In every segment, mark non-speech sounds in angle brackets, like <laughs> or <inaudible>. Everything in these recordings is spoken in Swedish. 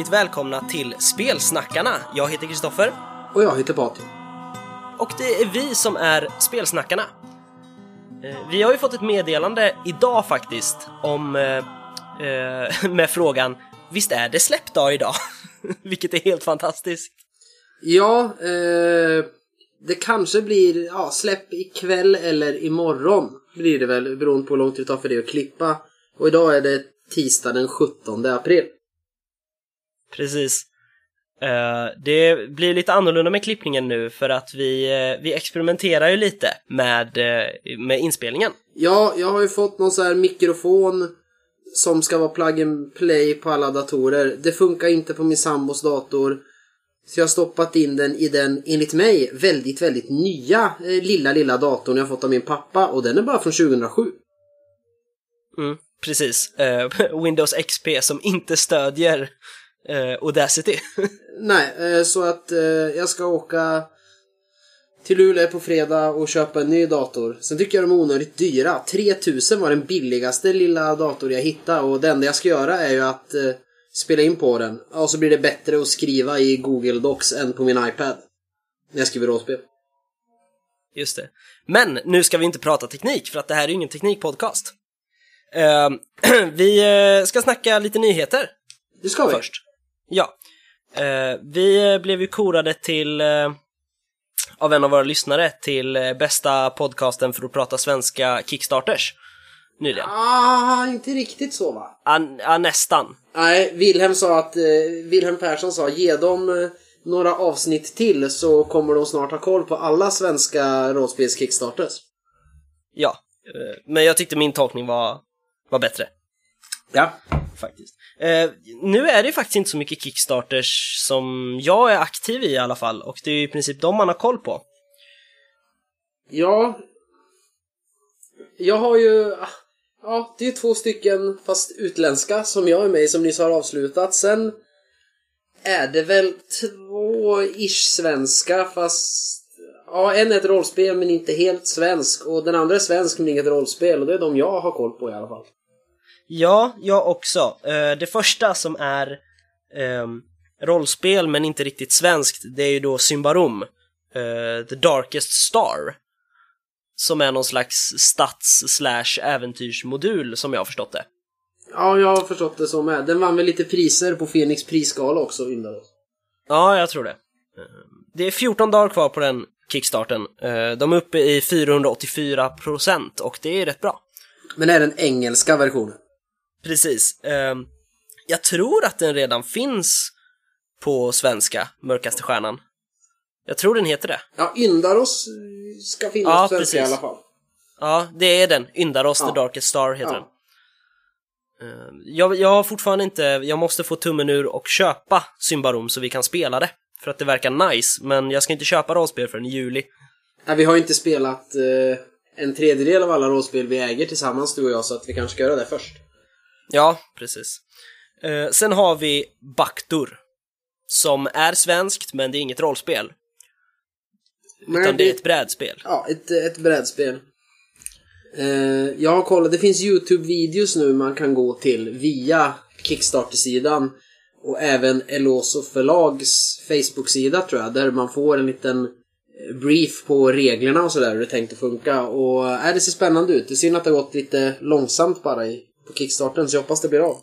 Hjärtligt välkomna till Spelsnackarna! Jag heter Kristoffer Och jag heter Patrik. och det är vi som är Spelsnackarna. Eh, Vi har ju fått ett meddelande idag faktiskt om eh, eh, <laughs> med frågan Visst är det släppdag idag? <laughs> Vilket är helt fantastiskt. Ja, eh, det kanske blir ja, släpp ikväll eller imorgon. Blir det väl beroende på hur lång tid det tar för det att klippa. Och idag är det tisdag den 17 april. Precis. Eh, det blir lite annorlunda med klippningen nu för att vi, eh, vi experimenterar ju lite med, eh, med inspelningen. Ja, jag har ju fått någon sån här mikrofon som ska vara plug and play på alla datorer. Det funkar inte på min sambos dator. Så jag har stoppat in den i den, enligt mig, väldigt, väldigt nya lilla, lilla datorn jag fått av min pappa. Och den är bara från 2007. Mm, precis. Eh, <laughs> Windows XP som inte stödjer eh, Audacity. <laughs> Nej, eh, så att eh, jag ska åka till Luleå på fredag och köpa en ny dator. Sen tycker jag de är onödigt dyra. 3000 var den billigaste lilla dator jag hittade och det enda jag ska göra är ju att eh, spela in på den. Och så blir det bättre att skriva i Google Docs än på min iPad. När jag skriver rollspel. Just det. Men nu ska vi inte prata teknik för att det här är ju ingen teknikpodcast. Eh, <clears throat> vi ska snacka lite nyheter Det ska vi. först. Ja. Eh, vi blev ju korade till eh, av en av våra lyssnare till eh, bästa podcasten för att prata svenska Kickstarters nyligen. Ah, inte riktigt så va? Ja, ja, nästan. Nej, Wilhelm sa att, eh, Wilhelm Persson sa ge dem eh, några avsnitt till så kommer de snart ha koll på alla svenska rollspels Kickstarters. Ja. Eh, men jag tyckte min tolkning var, var bättre. Ja. faktiskt. Eh, nu är det faktiskt inte så mycket Kickstarters som jag är aktiv i i alla fall och det är ju i princip de man har koll på. Ja. Jag har ju... Ah, ja, det är två stycken fast utländska som jag är med i som nyss har avslutat. Sen är det väl två ish svenska fast... Ja, en är ett rollspel men inte helt svensk och den andra är svensk men inget rollspel och det är de jag har koll på i alla fall. Ja, jag också. Eh, det första som är ehm, rollspel men inte riktigt svenskt, det är ju då Symbarom, eh, The Darkest Star. Som är någon slags stats slash äventyrsmodul som jag har förstått det. Ja, jag har förstått det som är. Den vann väl lite priser på Fenix prisgala också, Yndaros. Ja, jag tror det. Eh, Det är 14 dagar kvar på den kickstarten. De är uppe i 484% och det är rätt bra. Men är den engelska versionen. Precis. Eh, Jag tror att den redan finns på svenska, Mörkaste Stjärnan. Jag tror den heter det. Ja, Yndaros eh, ska finnas Ja, på svenska i precis. alla fall. Ja, det är den. Yndaros Ja. The Darkest Star heter Ja. den. Eh, Jag, jag har fortfarande inte, jag måste få tummen ur och köpa Symbarom så vi kan spela det. För att det verkar nice, men jag ska inte köpa rollspel förrän i juli. Nej, vi har ju inte spelat eh, en tredjedel av alla rollspel vi äger tillsammans, du och jag, så att vi kanske ska göra det först. Ja, precis. Eh, sen har vi Baktur. Som är svenskt, men det är inget rollspel. Men utan det är ett brädspel. Ja, ett, ett brädspel. Eh, jag har kollat, det finns YouTube-videos nu man kan gå till via Kickstarter-sidan och även Eloso förlags Facebook-sida tror jag, där man får en liten eh, brief på reglerna och sådär hur det är tänkt att funka. Och äh, det ser spännande ut. Det är synd att det har gått lite långsamt bara i, på Kickstarten, så jag hoppas det blir av.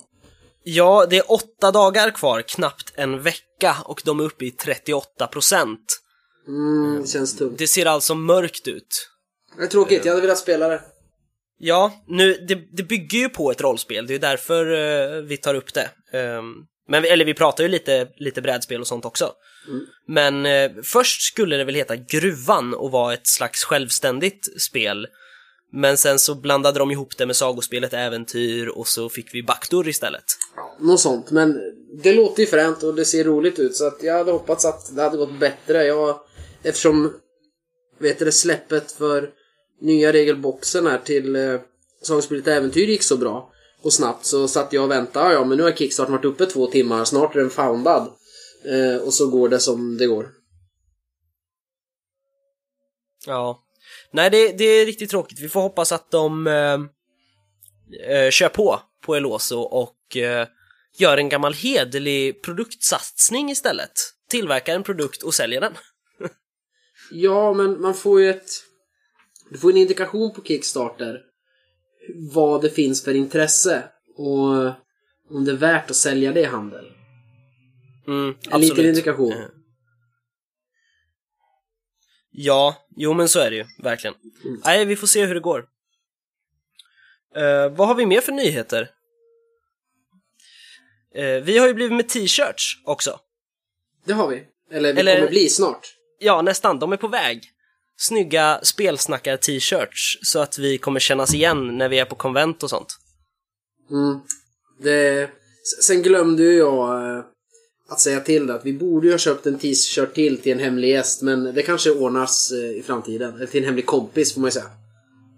Ja, det är åtta dagar kvar, knappt en vecka, och de är uppe i 38 procent. Mm, det känns tungt. Det ser alltså mörkt ut. Det är tråkigt, jag hade velat spela det. Ja, nu, det, det bygger ju på ett rollspel, det är därför eh, vi tar upp det. Ehm, men, eller vi pratar ju lite, lite brädspel och sånt också. Men eh, först skulle det väl heta Gruvan och vara ett slags självständigt spel. Men sen så blandade de ihop det med sagospelet Äventyr och så fick vi Baktur istället. Något sånt, men det låter ju fränt och det ser roligt ut så att jag hade hoppats att det hade gått bättre. Jag, eftersom, vet du släppet för nya regelboxen här till eh, Sagospelet Äventyr gick så bra och snabbt så satt jag och väntade. Ja, men nu har Kickstarten varit uppe två timmar, snart är den foundad. Eh, och så går det som det går. Ja. Nej, det, det är riktigt tråkigt. Vi får hoppas att de eh, eh, kör på på Eloso och eh, gör en gammal hederlig produktsatsning istället. Tillverkar en produkt och säljer den. <laughs> Ja, men man får ju ett... Du får en indikation på Kickstarter vad det finns för intresse och om det är värt att sälja det i handel. Mm, En liten indikation. Eh. Ja, jo men så är det ju, verkligen. Mm. Nej, vi får se hur det går. Eh, vad har vi mer för nyheter? Eh, vi har ju blivit med t-shirts också. Det har vi. Eller vi Eller- kommer bli snart. Ja, nästan. De är på väg. Snygga spelsnackar-t-shirts så att vi kommer kännas igen när vi är på konvent och sånt. Mm. Det... Sen glömde ju jag eh, att säga till det att vi borde ju ha köpt en t-shirt till till en hemlig gäst men det kanske ordnas eh, i framtiden. Eller till en hemlig kompis får man ju säga.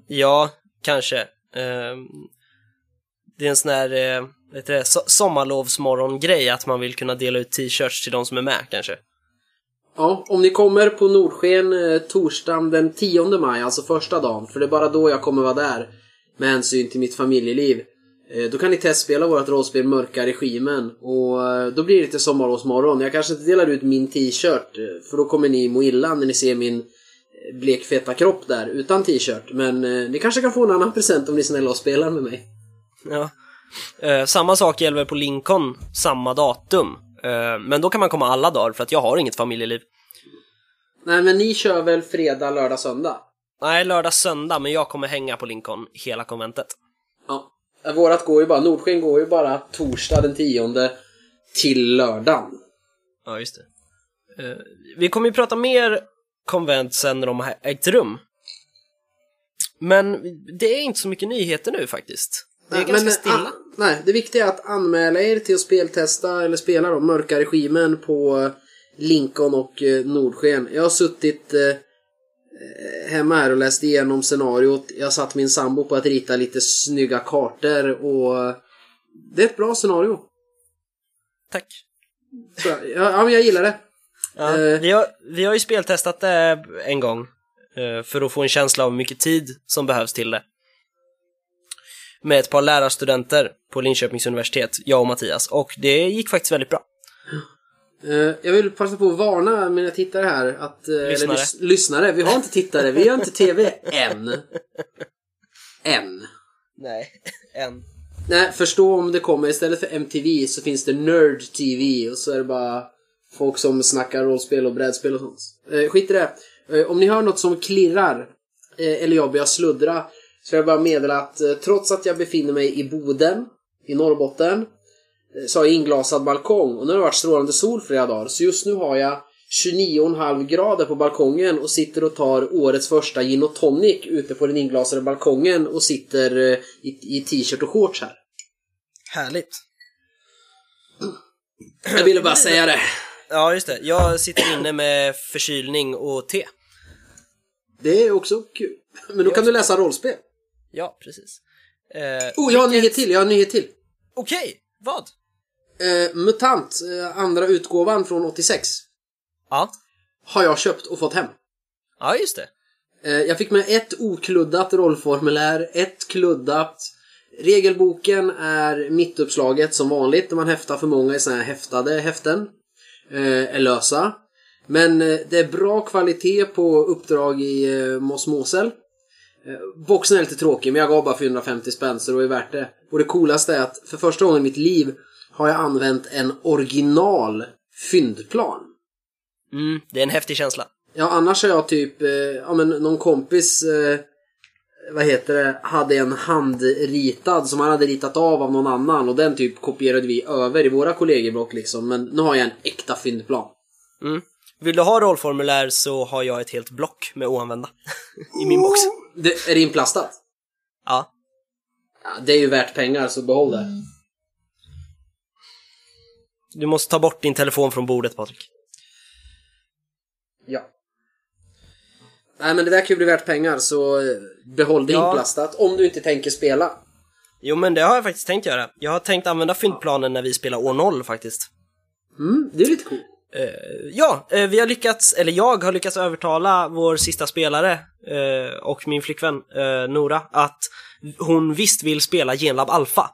Ja, kanske. Ehm, det är en sån här, eh, vad heter det, so- sommarlovsmorgon-grej att man vill kunna dela ut t-shirts till de som är med kanske. Ja, om ni kommer på Nordsken eh, torsdagen den 10 maj, alltså första dagen, för det är bara då jag kommer vara där med hänsyn till mitt familjeliv. Eh, då kan ni testspela vårt rollspel Mörka Regimen och eh, då blir det lite sommarlovsmorgon. Jag kanske inte delar ut min t-shirt eh, för då kommer ni må illa när ni ser min blekfeta kropp där utan t-shirt. Men ni kanske kan få en annan present om ni är snälla och spelar med mig. Ja. Eh, samma sak gäller på Lincoln, samma datum. Eh, men då kan man komma alla dagar för att jag har inget familjeliv. Nej men ni kör väl fredag, lördag, söndag? Nej, lördag, söndag, men jag kommer hänga på Lincoln hela konventet. Vårat går ju bara, Nordsken går ju bara torsdag den 10 till lördagen. Ja, just det. Eh, vi kommer ju prata mer konvent sen när de har ägt rum. Men det är inte så mycket nyheter nu faktiskt. Det är Nej, ganska men, stilla. ah, nej, det viktiga är att anmäla er till att speltesta eller spela då Mörka Regimen på eh, Lincoln och eh, Nordsken. Jag har suttit eh, hemma här och läst igenom scenariot. Jag satt min sambo på att rita lite snygga kartor och det är ett bra scenario. Tack. Så, ja, ja, men jag gillar det. Ja, Eh. vi, har, vi har ju speltestat det en gång eh, för att få en känsla av hur mycket tid som behövs till det. Med ett par lärarstudenter på Linköpings universitet, jag och Mattias, och det gick faktiskt väldigt bra. Eh, jag vill passa på att varna mina tittare här att... eh, Eller Lyssnare. lys- lyssnare. Vi har inte tittare, vi har inte TV än. Än. Nej, en. Nej, förstå om det kommer. Istället för MTV så finns det Nerd TV och så är det bara folk som snackar rollspel och brädspel och sånt. Eh, skit i det. Om ni hör något som klirrar eller jag börjar sluddra så vill jag bara meddela att trots att jag befinner mig i Boden i Norrbotten så har jag inglasad balkong och nu har det varit strålande sol flera dagar så just nu har jag 29,5 grader på balkongen och sitter och tar årets första gin och tonic ute på den inglasade balkongen och sitter eh, i, i t-shirt och shorts här. Härligt. Jag ville bara säga det. Ja, just det. Jag sitter inne med förkylning och te. Det är också kul. Men då kan du läsa rollspel. Ja, precis. Eh, Oh, jag har en nyhet till. Jag har en nyhet till. Okej, vad? Eh, Mutant, eh, andra utgåvan från 86, Ja, har jag köpt och fått hem. ja just det. Eh, jag fick med ett okluddat rollformulär, ett kluddat. Regelboken är mittuppslaget som vanligt, när man häftar för många i såna här häftade häften. Eh, är lösa. Men eh, det är bra kvalitet på uppdrag i eh, Mos Mosel. Eh, boxen är lite tråkig, men jag gav bara 450 spänn så det var ju värt det. Och det coolaste är att för första gången i mitt liv har jag använt en original fyndplan. Mm, det är en häftig känsla. Ja, annars har jag typ, eh, ja men någon kompis, eh, vad heter det, hade en handritad som han hade ritat av av någon annan och den typ kopierade vi över i våra kollegieblock liksom. Men nu har jag en äkta fyndplan. Mm. Vill du ha rollformulär så har jag ett helt block med oanvända <laughs> i min box. Det, är det inplastat? Ja. Ja, det är ju värt pengar så behåll det. Du måste ta bort din telefon från bordet, Patrik. Ja. Nej men det där kan ju bli värt pengar så eh, behåll det Ja. inplastat om du inte tänker spela. Jo, men det har jag faktiskt tänkt göra. Jag har tänkt använda fyndplanen när vi spelar år 0 faktiskt. Mm, det är lite coolt. Eh, ja, eh, vi har lyckats, eller jag har lyckats övertala vår sista spelare eh, och min flickvän Nora att hon visst vill spela Genlab Alpha.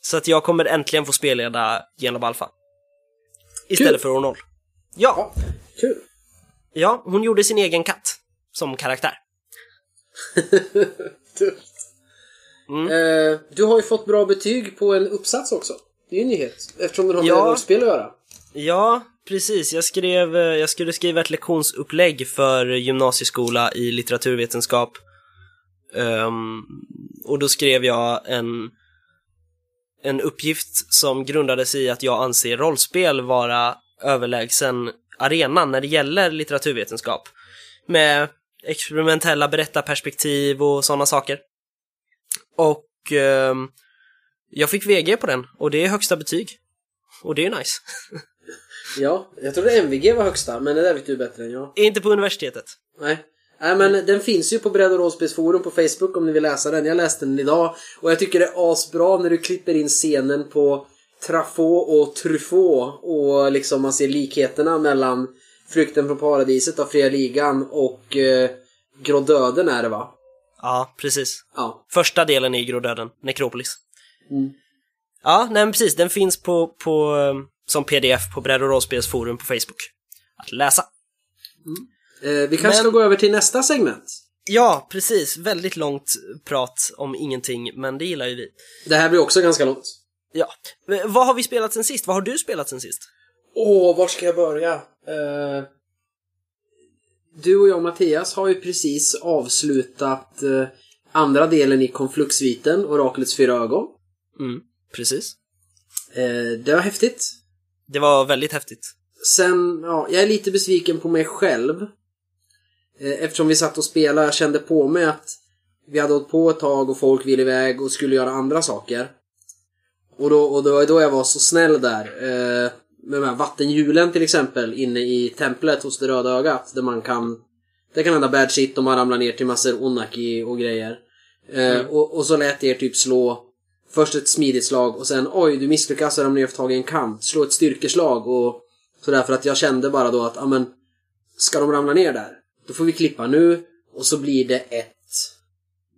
Så att jag kommer äntligen få spelleda Genob Alpha. Istället Kul. för år 0. Ja, Ja, kul. ja, hon gjorde sin egen katt som karaktär. <laughs> Mm. Eh, du har ju fått bra betyg på en uppsats också. Det är ju en nyhet. Eftersom den har med Ja. rollspel att göra. Ja, precis. Jag, skrev, eh, jag skulle skriva ett lektionsupplägg för gymnasieskola i litteraturvetenskap. Ehm, och då skrev jag en, en uppgift som grundades i att jag anser rollspel vara överlägsen arenan när det gäller litteraturvetenskap. Med experimentella berättarperspektiv och sådana saker. Och ehm, jag fick VG på den och det är högsta betyg. Och det är nice. <laughs> Ja, jag trodde MVG var högsta, men det där vet du bättre än jag. Inte på universitetet. Nej. Nej men den finns ju på Bredd och rollspelsforum på Facebook om ni vill läsa den. Jag läste den idag och jag tycker det är asbra när du klipper in scenen på Truffaut och Truffaut och liksom man ser likheterna mellan Flykten från paradiset av Fria Ligan och eh, Grådöden är det va? Ja, precis. Ja. Första delen är Grådöden, Necropolis. Mm. Ja, nej men precis. Den finns på, på, eh, som pdf på Bredd och rollspelsforum på Facebook. Att läsa. Eh, vi kanske ska Men- gå över till nästa segment. Ja, precis. Väldigt långt prat om ingenting, men det gillar ju vi. Det här blir också ganska långt. Ja. Men Vad har vi spelat sen sist? Vad har du spelat sen sist? Åh, var ska jag börja? Eh, du och jag Mattias har ju precis avslutat eh, andra delen i konfluxviten, Oraklets fyra ögon. Mm, precis. Eh, det var häftigt. Det var väldigt häftigt. Sen, ja, jag är lite besviken på mig själv. Eh, eftersom vi satt och spelade, jag kände på mig att vi hade hållit på ett tag och folk ville iväg och skulle göra andra saker. Och då, och då var då jag var så snäll där. Eh, med de här vattenhjulen till exempel inne i templet hos det röda ögat. Där man kan... Det kan hända bad shit om man ramlar ner till massor onaki och grejer. Eh, och, och så lät er typ slå först ett smidigt slag och sen oj, du misslyckas och ramlar ner för tag i en kant. Slå ett styrkeslag och sådär för att jag kände bara då att, ja men, ska de ramla ner där? Då får vi klippa nu och så blir det ett,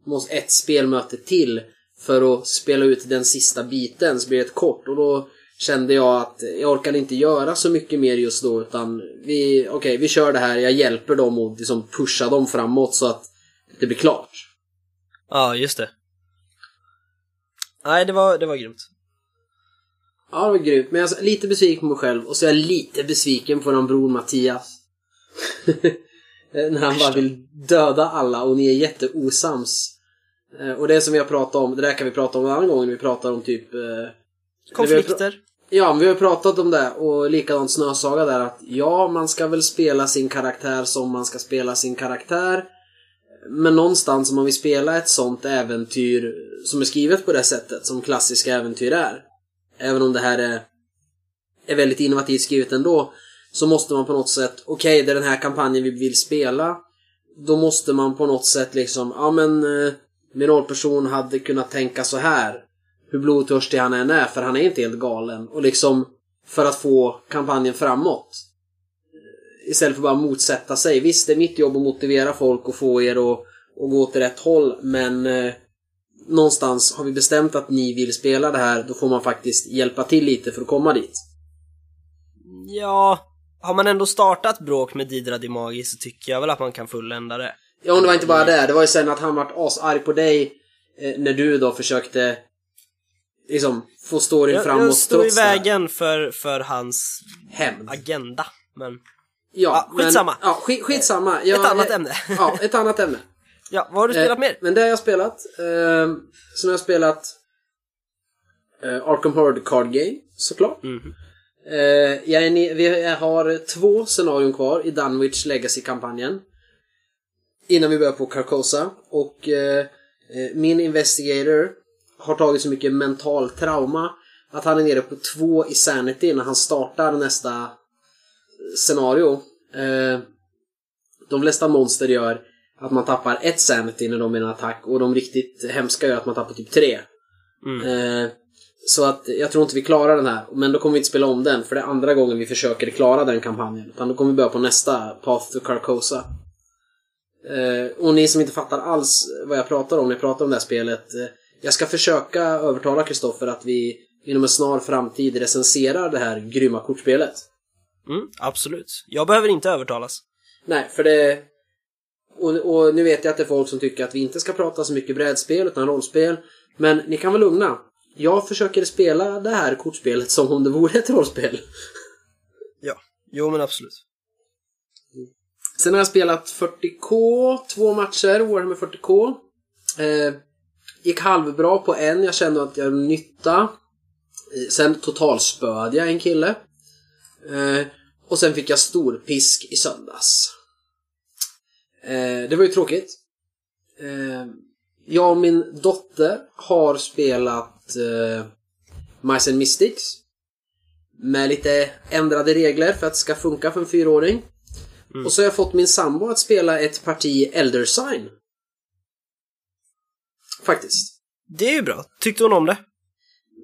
måste ett spelmöte till för att spela ut den sista biten så blir det ett kort och då kände jag att jag orkade inte göra så mycket mer just då utan vi, okej vi kör det här, jag hjälper dem och liksom pushar dem framåt så att det blir klart. Ja, just det. Nej, det var, det var grymt. Ja, det var grymt. Men jag är lite besviken på mig själv och så är jag lite besviken på vår bror Mattias. <laughs> När han bara vill döda alla och ni är jätteosams. Eh, Och det som vi har pratat om, det där kan vi prata om en annan gång när vi pratar om typ... eh, Konflikter. Ja, men vi har pratat om det och likadant Snösaga där att ja, man ska väl spela sin karaktär som man ska spela sin karaktär. Men någonstans om man vill spela ett sånt äventyr som är skrivet på det sättet, som klassiska äventyr är. Även om det här är, är väldigt innovativt skrivet ändå, så måste man på något sätt, okej, det är den här kampanjen vi vill spela. Då måste man på något sätt liksom, ja men eh, min rollperson hade kunnat tänka så här hur blodtörstig han än är, för han är inte helt galen. Och liksom, för att få kampanjen framåt. Istället för bara motsätta sig. Visst, det är mitt jobb att motivera folk och få er att, att gå åt rätt håll, men eh, någonstans har vi bestämt att ni vill spela det här, då får man faktiskt hjälpa till lite för att komma dit. Ja, har man ändå startat bråk med Didra Dimagi så tycker jag väl att man kan fullända det. Ja, och det var inte bara det. Det var ju sen att han vart asarg på dig eh, när du då försökte liksom få storyn Jag, framåt jag står i trots det. vägen för, för hans Hämnd. agenda, men... Ja, Ja, skitsamma. Men, ja, skit, skitsamma. Jag, Ett annat ämne. <laughs> Ja, ett annat ämne. Ja, vad har du spelat Eh, mer? Men det har jag spelat. Eh, sen har jag spelat eh, Arkham Horror Card Game, såklart. Mhm. Eh, jag är vi har två scenarion kvar i Dunwich Legacy-kampanjen. Innan vi börjar på Carcosa. Och eh, eh, min Investigator har tagit så mycket mental trauma att han är nere på två i Sanity när han startar nästa scenario. Eh, de flesta monster gör att man tappar ett Sanity när de är i en attack och de riktigt hemska gör att man tappar typ tre. Mm. Eh, så att jag tror inte vi klarar den här. Men då kommer vi inte spela om den, för det är andra gången vi försöker klara den kampanjen. Utan då kommer vi börja på nästa, Path to Carcosa. Eh, och ni som inte fattar alls vad jag pratar om när jag pratar om det här spelet. Jag ska försöka övertala Kristoffer att vi inom en snar framtid recenserar det här grymma kortspelet. Mm, absolut. Jag behöver inte övertalas. Nej, för det... Och, och nu vet jag att det är folk som tycker att vi inte ska prata så mycket brädspel utan rollspel. Men ni kan vara lugna. Jag försöker spela det här kortspelet som om det vore ett rollspel. Ja, jo men absolut. Sen har jag spelat 40K, två matcher, Warhammer 40K. Eh, gick halvbra på en, jag kände att jag nytta. Eh, Sen totalspöade jag en kille. Eh, och sen fick jag stor pisk i söndags. Eh, det var ju tråkigt. Eh, jag och min dotter har spelat eh, Mice and Mystics. Med lite ändrade regler för att det ska funka för en fyraåring. Och så har jag fått min sambo att spela ett parti Elder Sign. Faktiskt. Det är ju bra. Tyckte hon om det?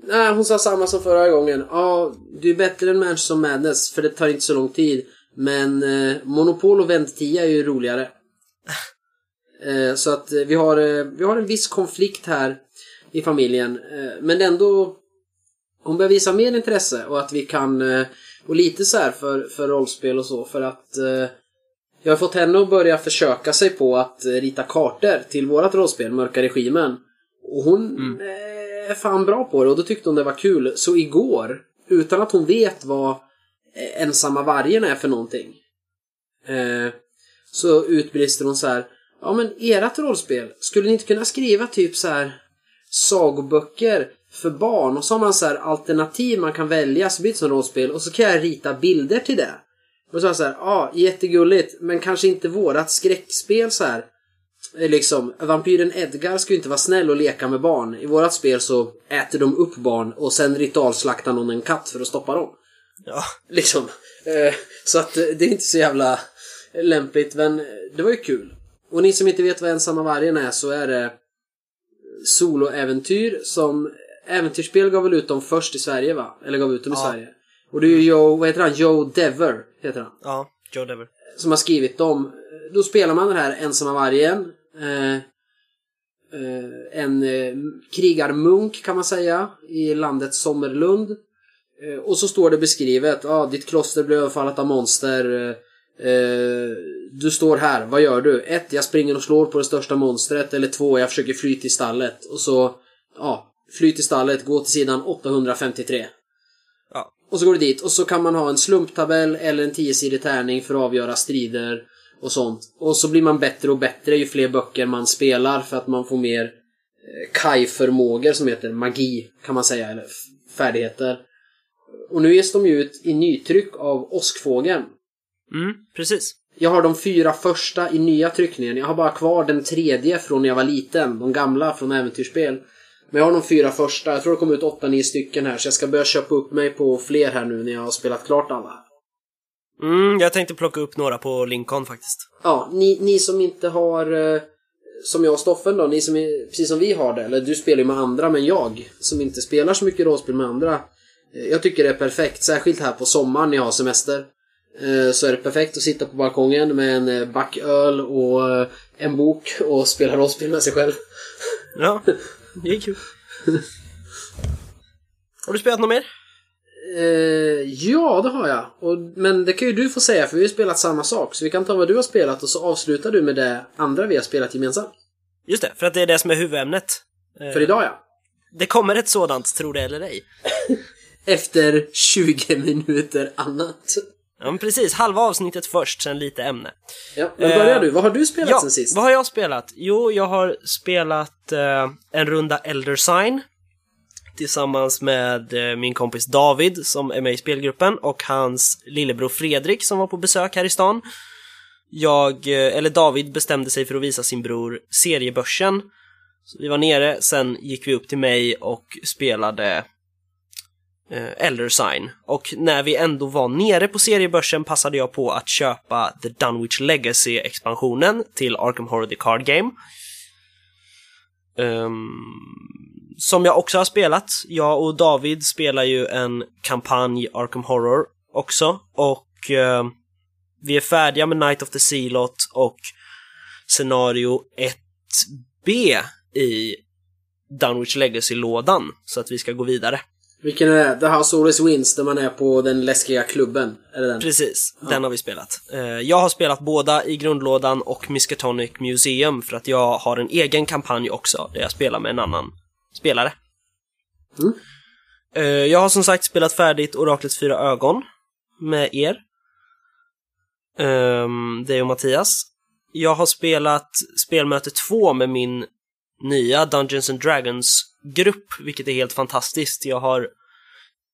Nej, hon sa samma som förra gången. Ja, du är bättre än Manchester Madness för det tar inte så lång tid. Men eh, Monopol och Ventia är ju roligare. Eh, så att eh, vi har, eh, vi har en viss konflikt här i familjen. Eh, men ändå hon börjar visa mer intresse och att vi kan eh, och lite så här för, för rollspel och så för att jag har fått henne att börja försöka sig på att rita kartor till vårat rollspel, Mörka Regimen. Och hon eh, är fan bra på det och då tyckte hon det var kul. Så igår, utan att hon vet vad ensamma vargen är för någonting. Eh, så utbrister hon så här. Ja men ert rollspel, skulle ni inte kunna skriva typ så här sagoböcker för barn och så har man så här alternativ man kan välja så blir det som rollspel och så kan jag rita bilder till det. Och så var jag så här, ja jättegulligt men kanske inte vårat skräckspel så här. Liksom, vampyren Edgar ska ju inte vara snäll och leka med barn. I vårat spel så äter de upp barn och sen ritualslaktar någon en katt för att stoppa dem. Ja. Liksom. Eh, så att eh, det är inte så jävla lämpligt men eh, det var ju kul. Och ni som inte vet vad Ensamma Vargen är så är det soloäventyr som Äventyrsspel gav väl ut dem först i Sverige va? Eller gav ut dem i Ja. Sverige. Och det är ju Joe, vad heter han? Joe Dever heter han. Ja, Joe Dever. Som har skrivit dem. Då spelar man den här Ensamma Vargen. Eh, eh, en eh, krigarmunk kan man säga i landet Sommerlund. Och så står det beskrivet, ja ah, ditt kloster blev överfallet av monster. Du står här, vad gör du? Ett, jag springer och slår på det största monstret. Eller två, jag försöker fly till stallet. Och så, ja, fly till stallet, gå till sidan 853. Ja. Och så går du dit och så kan man ha en slumptabell eller en 10-sidig tärning för att avgöra strider och sånt. Och så blir man bättre och bättre ju fler böcker man spelar för att man får mer eh, kaj-förmågor som heter magi kan man säga, eller färdigheter. Och nu ges de ju ut i nytryck av Åskfågeln. Mm, precis. Jag har de fyra första i nya tryckningen. Jag har bara kvar den tredje från när jag var liten. De gamla från äventyrsspel. Men jag har de fyra första. Jag tror det kommer ut åtta, nio stycken här. Så jag ska börja köpa upp mig på fler här nu när jag har spelat klart alla. Mm, jag tänkte plocka upp några på Lincoln faktiskt. Ja, ni, ni som inte har... eh, Som jag och Stoffen då, ni som är, precis som vi har det. Eller du spelar ju med andra, men jag som inte spelar så mycket rollspel med andra. eh, Jag tycker det är perfekt, särskilt här på sommaren när jag har semester. eh, Så är det perfekt att sitta på balkongen med en eh, back öl och en bok och spela rollspel med sig själv. Ja, det är kul. <laughs> Har du spelat något mer? Eh, ja, det har jag. Och, men det kan ju du få säga, för vi har ju spelat samma sak. Så vi kan ta vad du har spelat och så avslutar du med det andra vi har spelat gemensamt. Just det, för att det är det som är huvudämnet. Eh, För idag ja. Det kommer ett sådant, tro det eller ej. <laughs> Efter 20 minuter annat. Ja, men precis. Halva avsnittet först, sen lite ämne. Ja, men Eh, börjar du. Vad har du spelat Ja, sen sist? vad har jag spelat? Jo, jag har spelat eh, en runda Elder Sign tillsammans med eh, min kompis David som är med i spelgruppen och hans lillebror Fredrik som var på besök här i stan. Jag, eh, eller David bestämde sig för att visa sin bror seriebörsen. Så vi var nere, sen gick vi upp till mig och spelade eh, Elder Sign. Och när vi ändå var nere på seriebörsen passade jag på att köpa The Dunwich Legacy-expansionen till Arkham Horror The Card Game. Um, som jag också har spelat. Jag och David spelar ju en kampanj Arkham Horror också. Och eh, vi är färdiga med Night of the Sealot och scenario 1B i Dunwich Legacy-lådan så att vi ska gå vidare. Vilken är det? The House Always Wins, där man är på den läskiga klubben? Är det den? Precis, den har vi spelat. Eh, Jag har spelat båda i grundlådan och Miskatonic Museum för att jag har en egen kampanj också där jag spelar med en annan spelare. Mm. Eh, Jag har som sagt spelat färdigt Oraklets fyra ögon med er. Um, dig och Mattias. Jag har spelat spelmöte 2 med min nya Dungeons and Dragons-grupp, vilket är helt fantastiskt. Jag har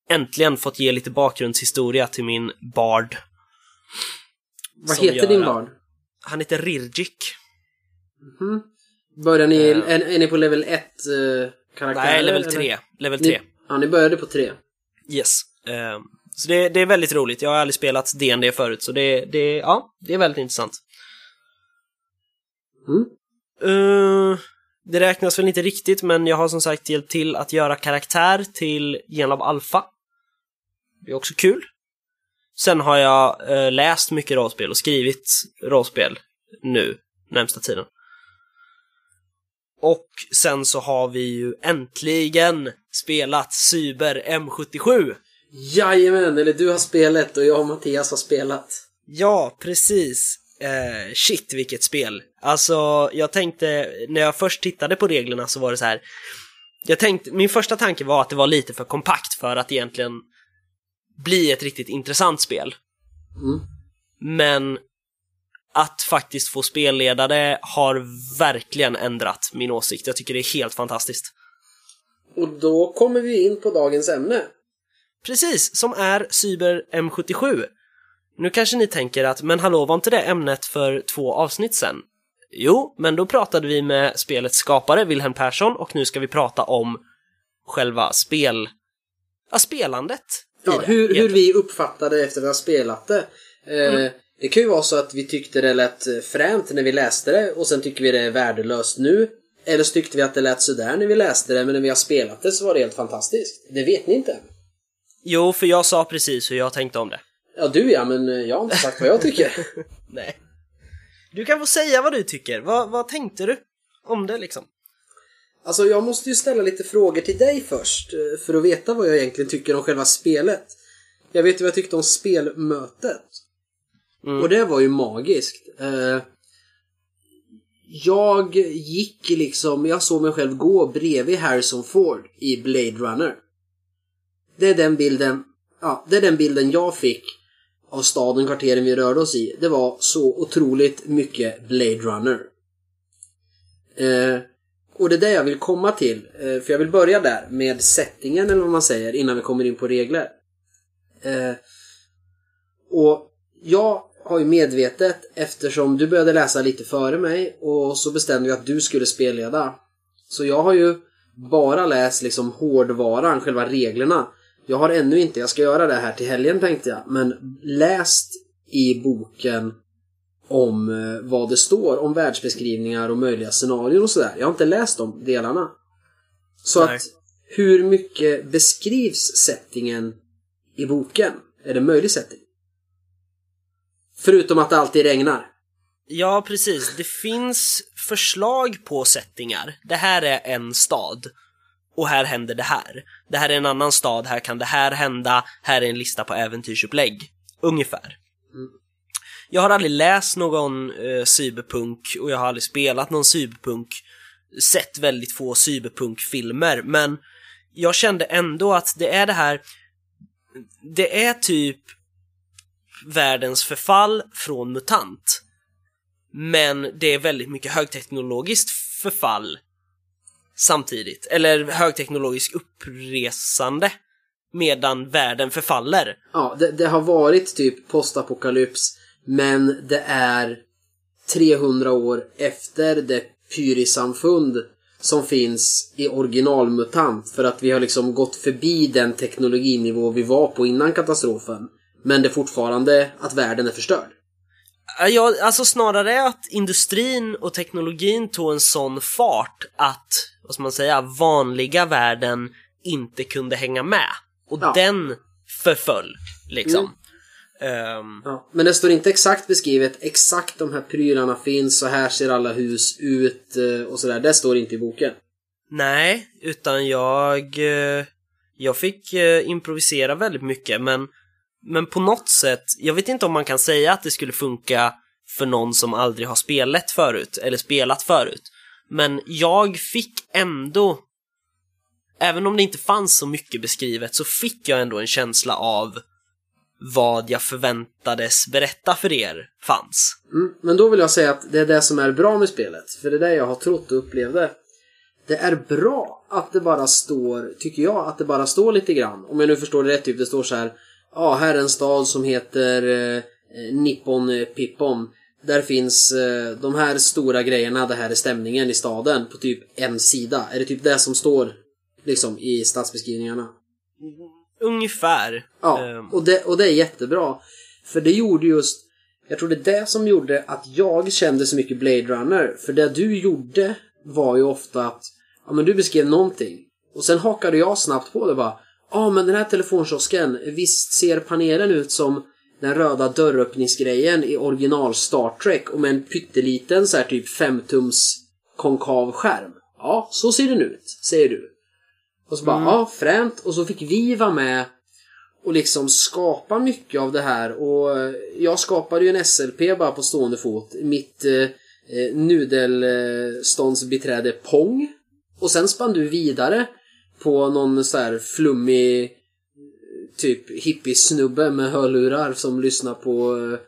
äntligen fått ge lite bakgrundshistoria till min bard. Vad heter gör din barn? Han heter Rirgik. Börjar ni, Eh. är, är ni på level 1 uh, karaktär? Nej, level eller? 3. Level Ni, 3. ja, ni började på 3. Yes. Ehm, så det, det är väldigt roligt. Jag har aldrig spelat D&D förut, så det, det, ja, det är väldigt intressant. Mm. Eh, det räknas väl inte riktigt, men jag har som sagt hjälpt till att göra karaktär till Genlab Alpha. Det är också kul. Sen har jag eh, läst mycket rollspel och skrivit rollspel nu, närmsta tiden. Och sen så har vi ju äntligen spelat Cyber M77. Jajamän, eller du har spelat och jag och Mattias har spelat. Ja, precis. Eh, shit, vilket spel. Alltså, jag tänkte, när jag först tittade på reglerna så var det så här. Jag tänkte, min första tanke var att det var lite för kompakt för att egentligen bli ett riktigt intressant spel. Mm. Men att faktiskt få spelledare har verkligen ändrat min åsikt. Jag tycker det är helt fantastiskt. Och då kommer vi in på dagens ämne. Precis, som är Cyber M77. Nu kanske ni tänker att, men hallå, var inte det ämnet för två avsnitt sen? Jo, men då pratade vi med spelets skapare, Wilhelm Persson, och nu ska vi prata om själva spel... Ja, spelandet. Ja, hur, hur vi uppfattade efter att ha spelat det. Eh, Det kan ju vara så att vi tyckte det lät eh, fränt när vi läste det och sen tycker vi det är värdelöst nu. Eller så tyckte vi att det lät sådär när vi läste det men när vi har spelat det så var det helt fantastiskt. Det vet ni inte. Jo, för jag sa precis hur jag tänkte om det. Ja, du ja, men eh, jag har inte sagt vad jag tycker. <laughs> Nej. Du kan få säga vad du tycker. Vad, vad tänkte du om det liksom? Alltså jag måste ju ställa lite frågor till dig först eh, för att veta vad jag egentligen tycker om själva spelet. Jag vet ju vad jag tyckte om spelmötet. Mm. Och det var ju magiskt. Eh, jag gick liksom, jag såg mig själv gå bredvid Harrison Ford i Blade Runner. Det är den bilden, ja, det är den bilden jag fick av staden, kvarteren vi rörde oss i. Det var så otroligt mycket Blade Runner. Eh, och det är det jag vill komma till. Eh, för jag vill börja där med settingen eller vad man säger innan vi kommer in på regler. Eh, och jag har ju medvetet eftersom du började läsa lite före mig och så bestämde vi att du skulle spelleda. Så jag har ju bara läst liksom hårdvaran, själva reglerna. Jag har ännu inte, jag ska göra det här till helgen tänkte jag, men läst i boken om eh, vad det står om världsbeskrivningar och möjliga scenarier och sådär. Jag har inte läst de delarna. Så Nej. att hur mycket beskrivs settingen i boken? Är det möjlig setting? Förutom att det alltid regnar. Ja, precis. Det finns förslag på settingar. Det här är en stad. Och här händer det här. Det här är en annan stad, här kan det här hända. Här är en lista på äventyrsupplägg. Ungefär. Jag har aldrig läst någon eh, cyberpunk och jag har aldrig spelat någon cyberpunk. Sett väldigt få cyberpunkfilmer, men jag kände ändå att det är det här... Det är typ världens förfall från MUTANT. Men det är väldigt mycket högteknologiskt förfall samtidigt. Eller högteknologisk uppresande medan världen förfaller. Ja, det, det har varit typ postapokalyps men det är 300 år efter det pyrisamfund som finns i originalmutant för att vi har liksom gått förbi den teknologinivå vi var på innan katastrofen. Men det är fortfarande att världen är förstörd. Ja, alltså snarare att industrin och teknologin tog en sån fart att, vad ska man säga, vanliga världen inte kunde hänga med. Och Ja. den förföll, liksom. Ehm, Ja, men det står inte exakt beskrivet, exakt de här prylarna finns, så här ser alla hus ut eh, och sådär. Det står inte i boken. Nej, utan jag... eh, Jag fick eh, improvisera väldigt mycket, men... Men på något sätt, jag vet inte om man kan säga att det skulle funka för någon som aldrig har spelat förut, eller spelat förut. Men jag fick ändå... Även om det inte fanns så mycket beskrivet så fick jag ändå en känsla av vad jag förväntades berätta för er fanns. Mm, men då vill jag säga att det är det som är bra med spelet. För det är det jag har trott och upplevde. Det är bra att det bara står, tycker jag, att det bara står lite grann. Om jag nu förstår det rätt, typ det står så här. Ja, här är en stad som heter eh, Nippon Pippon. Där finns eh, de här stora grejerna, det här är stämningen i staden på typ en sida. Är det typ det som står liksom i stadsbeskrivningarna? Ungefär. Ja, Ehm, och det, och det är jättebra. För det gjorde just... Jag tror det är det som gjorde att jag kände så mycket Blade Runner. För det du gjorde var ju ofta att ja, men du beskrev någonting. Och sen hakade jag snabbt på det bara. Ja, men den här telefonkiosken, visst ser panelen ut som den röda dörröppningsgrejen i original Star Trek och med en pytteliten så här typ 5-tums konkav skärm. Ja, så ser den ut, säger du. Och så bara, ja, fränt. Och så fick vi vara med och liksom skapa mycket av det här. Och eh, jag skapade ju en SLP bara på stående fot. Mitt eh, eh, nudelståndsbiträde Pong. Och sen spann du vidare på någon så här flummig typ hippiesnubbe med hörlurar som lyssnar på eh,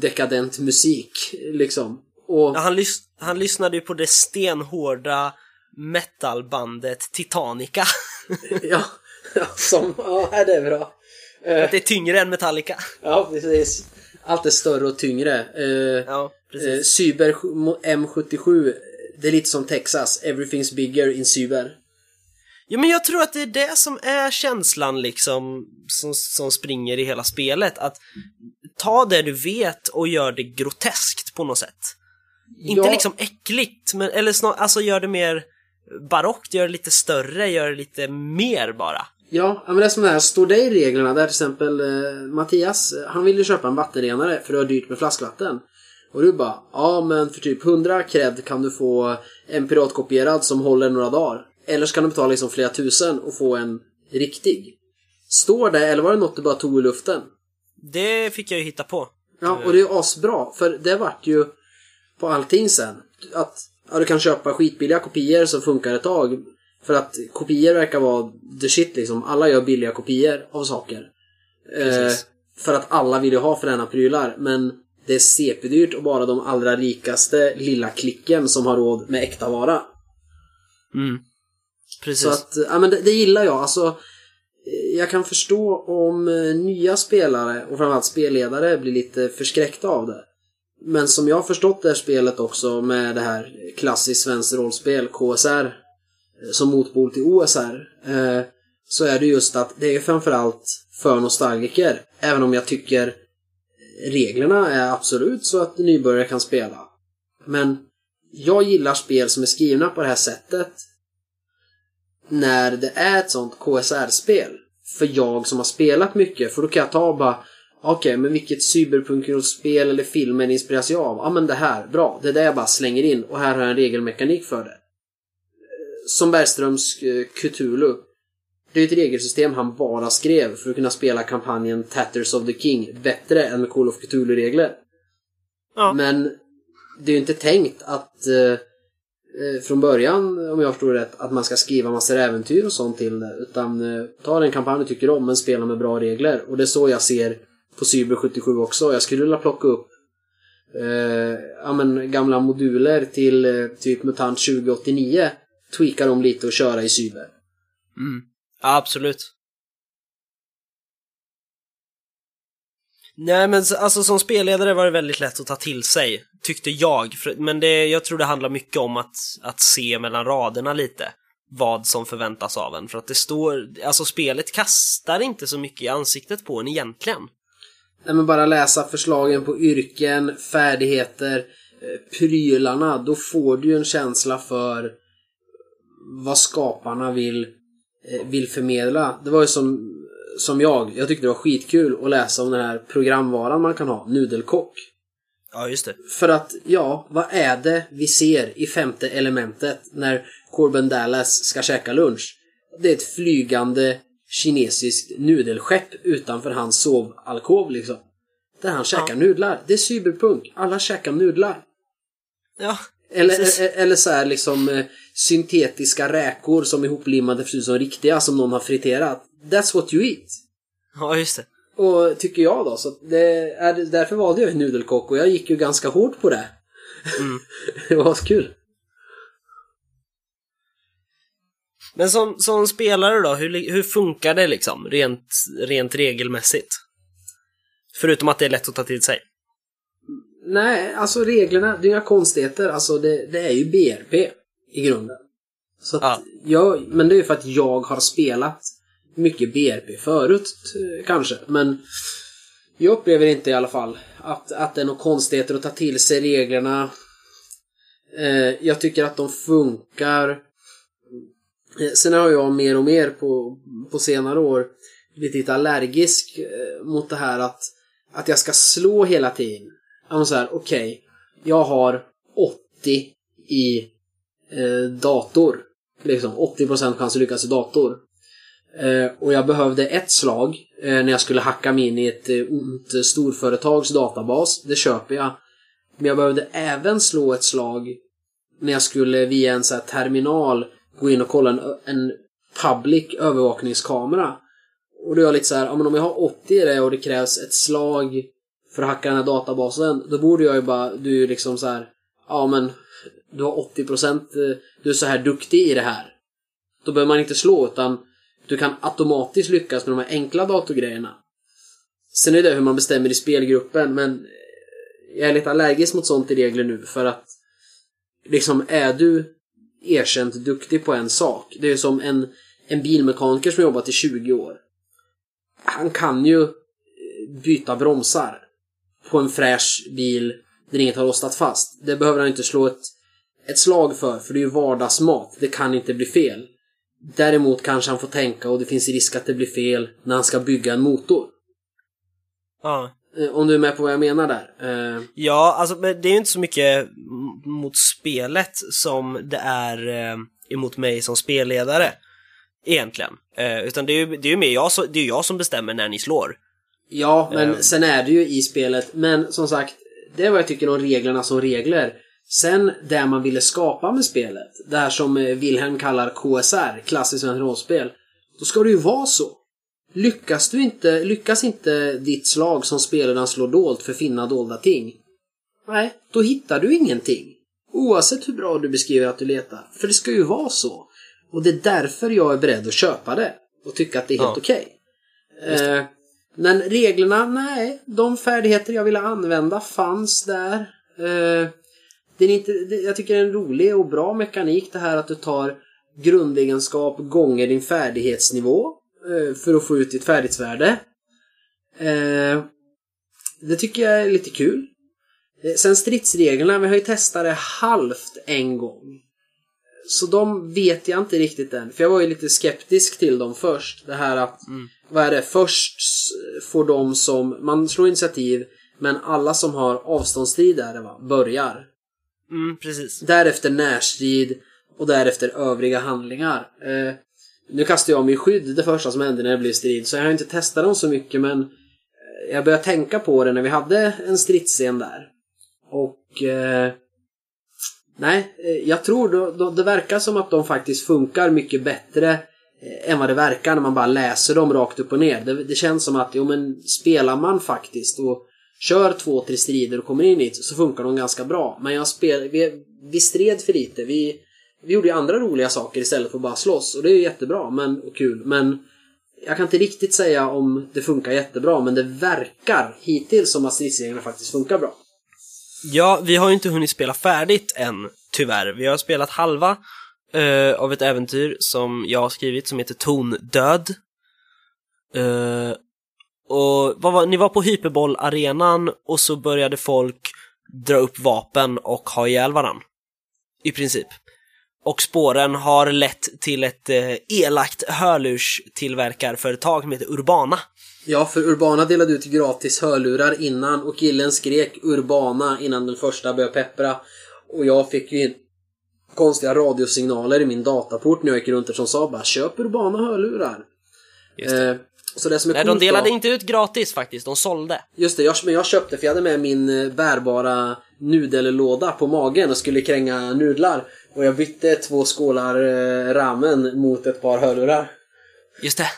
dekadent musik. Liksom. Och Ja, han, lys- han lyssnade ju på det stenhårda metalbandet Titanica. <laughs> ja, ja, som, ja, det är bra. Eh, Att det är tyngre än Metallica. Ja, precis. Allt är större och tyngre. Eh, Ja, precis. Cyber M77, det är lite som Texas. Everything's bigger in cyber. Ja, men jag tror att det är det som är känslan liksom som, som springer i hela spelet. Att ta det du vet och gör det groteskt på något sätt. Inte Ja. liksom äckligt, men, eller snar, alltså gör det mer barockt, gör det lite större, gör det lite mer bara. Ja, ja, men det är som det här, står det i reglerna där till exempel eh, Mattias, eh, han ville köpa en vattenrenare för det var dyrt med flaskvatten. Och du bara, ja men för typ 100 cred kan du få en piratkopierad som håller några dagar. Eller så kan du betala liksom flera tusen och få en riktig. Står det, eller var det något du bara tog i luften? Det fick jag ju hitta på. Ja, och det är asbra. För det vart ju på allting sen. Att ja, du kan köpa skitbilliga kopior som funkar ett tag. För att kopior verkar vara the shit liksom. Alla gör billiga kopior av saker. Eh, för att alla vill ju ha fräna prylar. Men det är CP-dyrt och bara de allra rikaste lilla klicken som har råd med äkta vara. Mm. Precis. Så att, ja men det, det gillar jag. Alltså, jag kan förstå om eh, nya spelare och framförallt spelledare blir lite förskräckta av det. Men som jag har förstått det här spelet också med det här klassiskt svenskt rollspel, KSR, eh, som motpol till OSR, eh, så är det just att det är framförallt för nostalgiker. Även om jag tycker reglerna är absolut så att nybörjare kan spela. Men jag gillar spel som är skrivna på det här sättet när det är ett sånt KSR-spel. För jag som har spelat mycket, för då kan jag ta och bara Okej, men vilket cyberpunk-spel eller film är inspireras jag av? Ja, men det här, bra. Det är det jag bara slänger in och här har jag en regelmekanik för det. Som Bergströms eh, Cthulhu. Det är ett regelsystem han bara skrev för att kunna spela kampanjen Tatters of the King bättre än med Call of Cthulhu-regler. ja. Men det är ju inte tänkt att eh, Eh, från början, om jag förstår det rätt, att man ska skriva massor äventyr och sånt till det. Utan eh, ta den kampanj du tycker om men spela med bra regler. Och det är så jag ser på Cyber 77 också. Jag skulle vilja plocka upp eh, ja, men, gamla moduler till eh, typ MUTANT 2089. Tweaka dem lite och köra i Cyber. Mm. Ja, absolut. Nej men alltså som spelledare var det väldigt lätt att ta till sig, tyckte jag. Men det, jag tror det handlar mycket om att, att se mellan raderna lite vad som förväntas av en. För att det står, alltså spelet kastar inte så mycket i ansiktet på en egentligen. Nej men bara läsa förslagen på yrken, färdigheter, eh, prylarna. Då får du ju en känsla för vad skaparna vill, eh, vill förmedla. Det var ju som, som jag. Jag tyckte det var skitkul att läsa om den här programvaran man kan ha, Nudelkock. Ja, just det. För att, ja, vad är det vi ser i femte elementet när Corbin Dallas ska käka lunch. Det är ett flygande kinesiskt nudelskepp utanför hans sovalkov liksom. Där han käkar nudlar. Det är cyberpunk. Alla käkar nudlar. Ja, Eller, precis. eller, eller så här liksom eh, syntetiska räkor som är hoplimmade för som riktiga som någon har friterat. That's what you eat. Ja, just det. Och tycker jag då. Så det är, därför valde jag nudelkock och jag gick ju ganska hårt på det. Mm. <laughs> det var kul. Men som, som spelare då, hur, hur funkar det liksom rent, rent regelmässigt? Förutom att det är lätt att ta till sig. Nej, alltså reglerna, det är inga konstigheter. Alltså det, det är ju BRP i grunden. Så att Ja. jag, men det är ju för att jag har spelat mycket BRP förut t- kanske. Men jag upplever inte i alla fall att, att det är några konstigheter att ta till sig reglerna. Eh, jag tycker att de funkar. Eh, Sen har jag mer och mer på, på senare år blivit lite allergisk eh, mot det här att, att jag ska slå hela tiden. Ja, men så här, okej. jag har 80 i eh, dator. Liksom 80% chans att lyckas i dator. Eh, och jag behövde ett slag eh, när jag skulle hacka mig in i ett eh, ont eh, storföretags databas. Det köper jag. Men jag behövde även slå ett slag när jag skulle via en så här terminal gå in och kolla en, en public övervakningskamera. Och då är jag lite så här, ja men om jag har 80 i det och det krävs ett slag för att hacka den här databasen, då borde jag ju bara, du är ju liksom så här, ja men du har 80% eh, du är så här duktig i det här. Då behöver man inte slå utan du kan automatiskt lyckas med de här enkla datorgrejerna. Sen är det hur man bestämmer i spelgruppen men eh, jag är lite allergisk mot sånt i regler nu för att liksom är du erkänt duktig på en sak. Det är ju som en, en bilmekaniker som jobbat i 20 år. Han kan ju byta bromsar på en fräsch bil där inget har rostat fast. Det behöver han inte slå ett, ett slag för, för det är ju vardagsmat. Det kan inte bli fel. Däremot kanske han får tänka och det finns risk att det blir fel när han ska bygga en motor. Ja. Eh, Om du är med på vad jag menar där. Eh, Ja, alltså det är ju inte så mycket mot spelet som det är eh, emot mig som spelledare. Egentligen. Utan det är ju det är ju mer jag, det är jag som bestämmer när ni slår. Ja, men Ehm. sen är det ju i spelet. Men som sagt, det är vad jag tycker om reglerna som regler. Sen det man ville skapa med spelet, det här som eh, Wilhelm kallar KSR, klassiskt svenskt rollspel. Då ska det ju vara så. Lyckas du inte, lyckas inte ditt slag som spelaren slår dolt för finna dolda ting. Nej, då hittar du ingenting. Oavsett hur bra du beskriver att du letar. För det ska ju vara så. Och det är därför jag är beredd att köpa det. Och tycka att det är helt Ja. okej. Eh, men reglerna, nej. De färdigheter jag ville använda fanns där. Eh, det är inte, det, jag tycker det är en rolig och bra mekanik det här att du tar grundegenskap gånger din färdighetsnivå eh, för att få ut ditt färdighetsvärde. Eh, det tycker jag är lite kul. Eh, sen stridsreglerna, vi har ju testat det halvt en gång. Så de vet jag inte riktigt än. För jag var ju lite skeptisk till dem först. Det här att, mm vad är det, först får de som, man slår initiativ, men alla som har avståndsstrid är det va, börjar. Mm, precis. Därefter närstrid och därefter övriga handlingar. Eh, nu kastar jag mig i skydd det första som hände när det blev strid, så jag har inte testat dem så mycket men eh, jag började tänka på det när vi hade en stridsscen där. Och eh, nej, eh, jag tror då, då, det verkar som att de faktiskt funkar mycket bättre Eh, än vad det verkar när man bara läser dem rakt upp och ner. Det, det känns som att, jo men spelar man faktiskt och kör två, tre strider och kommer in hit så funkar de ganska bra. Men jag spel, vi, vi stred för lite. Vi, vi gjorde ju andra roliga saker istället för att bara slåss och det är ju jättebra men, och kul. Men jag kan inte riktigt säga om det funkar jättebra men det verkar hittills som att stridsreglerna faktiskt funkar bra. Ja, vi har ju inte hunnit spela färdigt än, tyvärr. Vi har spelat halva eh, av ett äventyr som jag har skrivit som heter Tondöd. Eh, och vad var, ni var på Hyperbollarenan och så började folk dra upp vapen och ha ihjäl varann. I princip. Och spåren har lett till ett eh, elakt hörlurstillverkarföretag som heter Urbana. Ja, för Urbana delade ut gratis hörlurar innan och killen skrek Urbana innan den första började peppra. Och jag fick ju konstiga radiosignaler i min dataport när jag gick runt där som sa bara köp urbana hörlurar. Just det. Eh, så det som är Nej, de delade då, inte ut gratis faktiskt, de sålde. Just det, jag, men jag köpte för jag hade med min eh, bärbara nudellåda på magen och skulle kränga nudlar. Och jag bytte två skålar eh, ramen mot ett par hörlurar. Just det.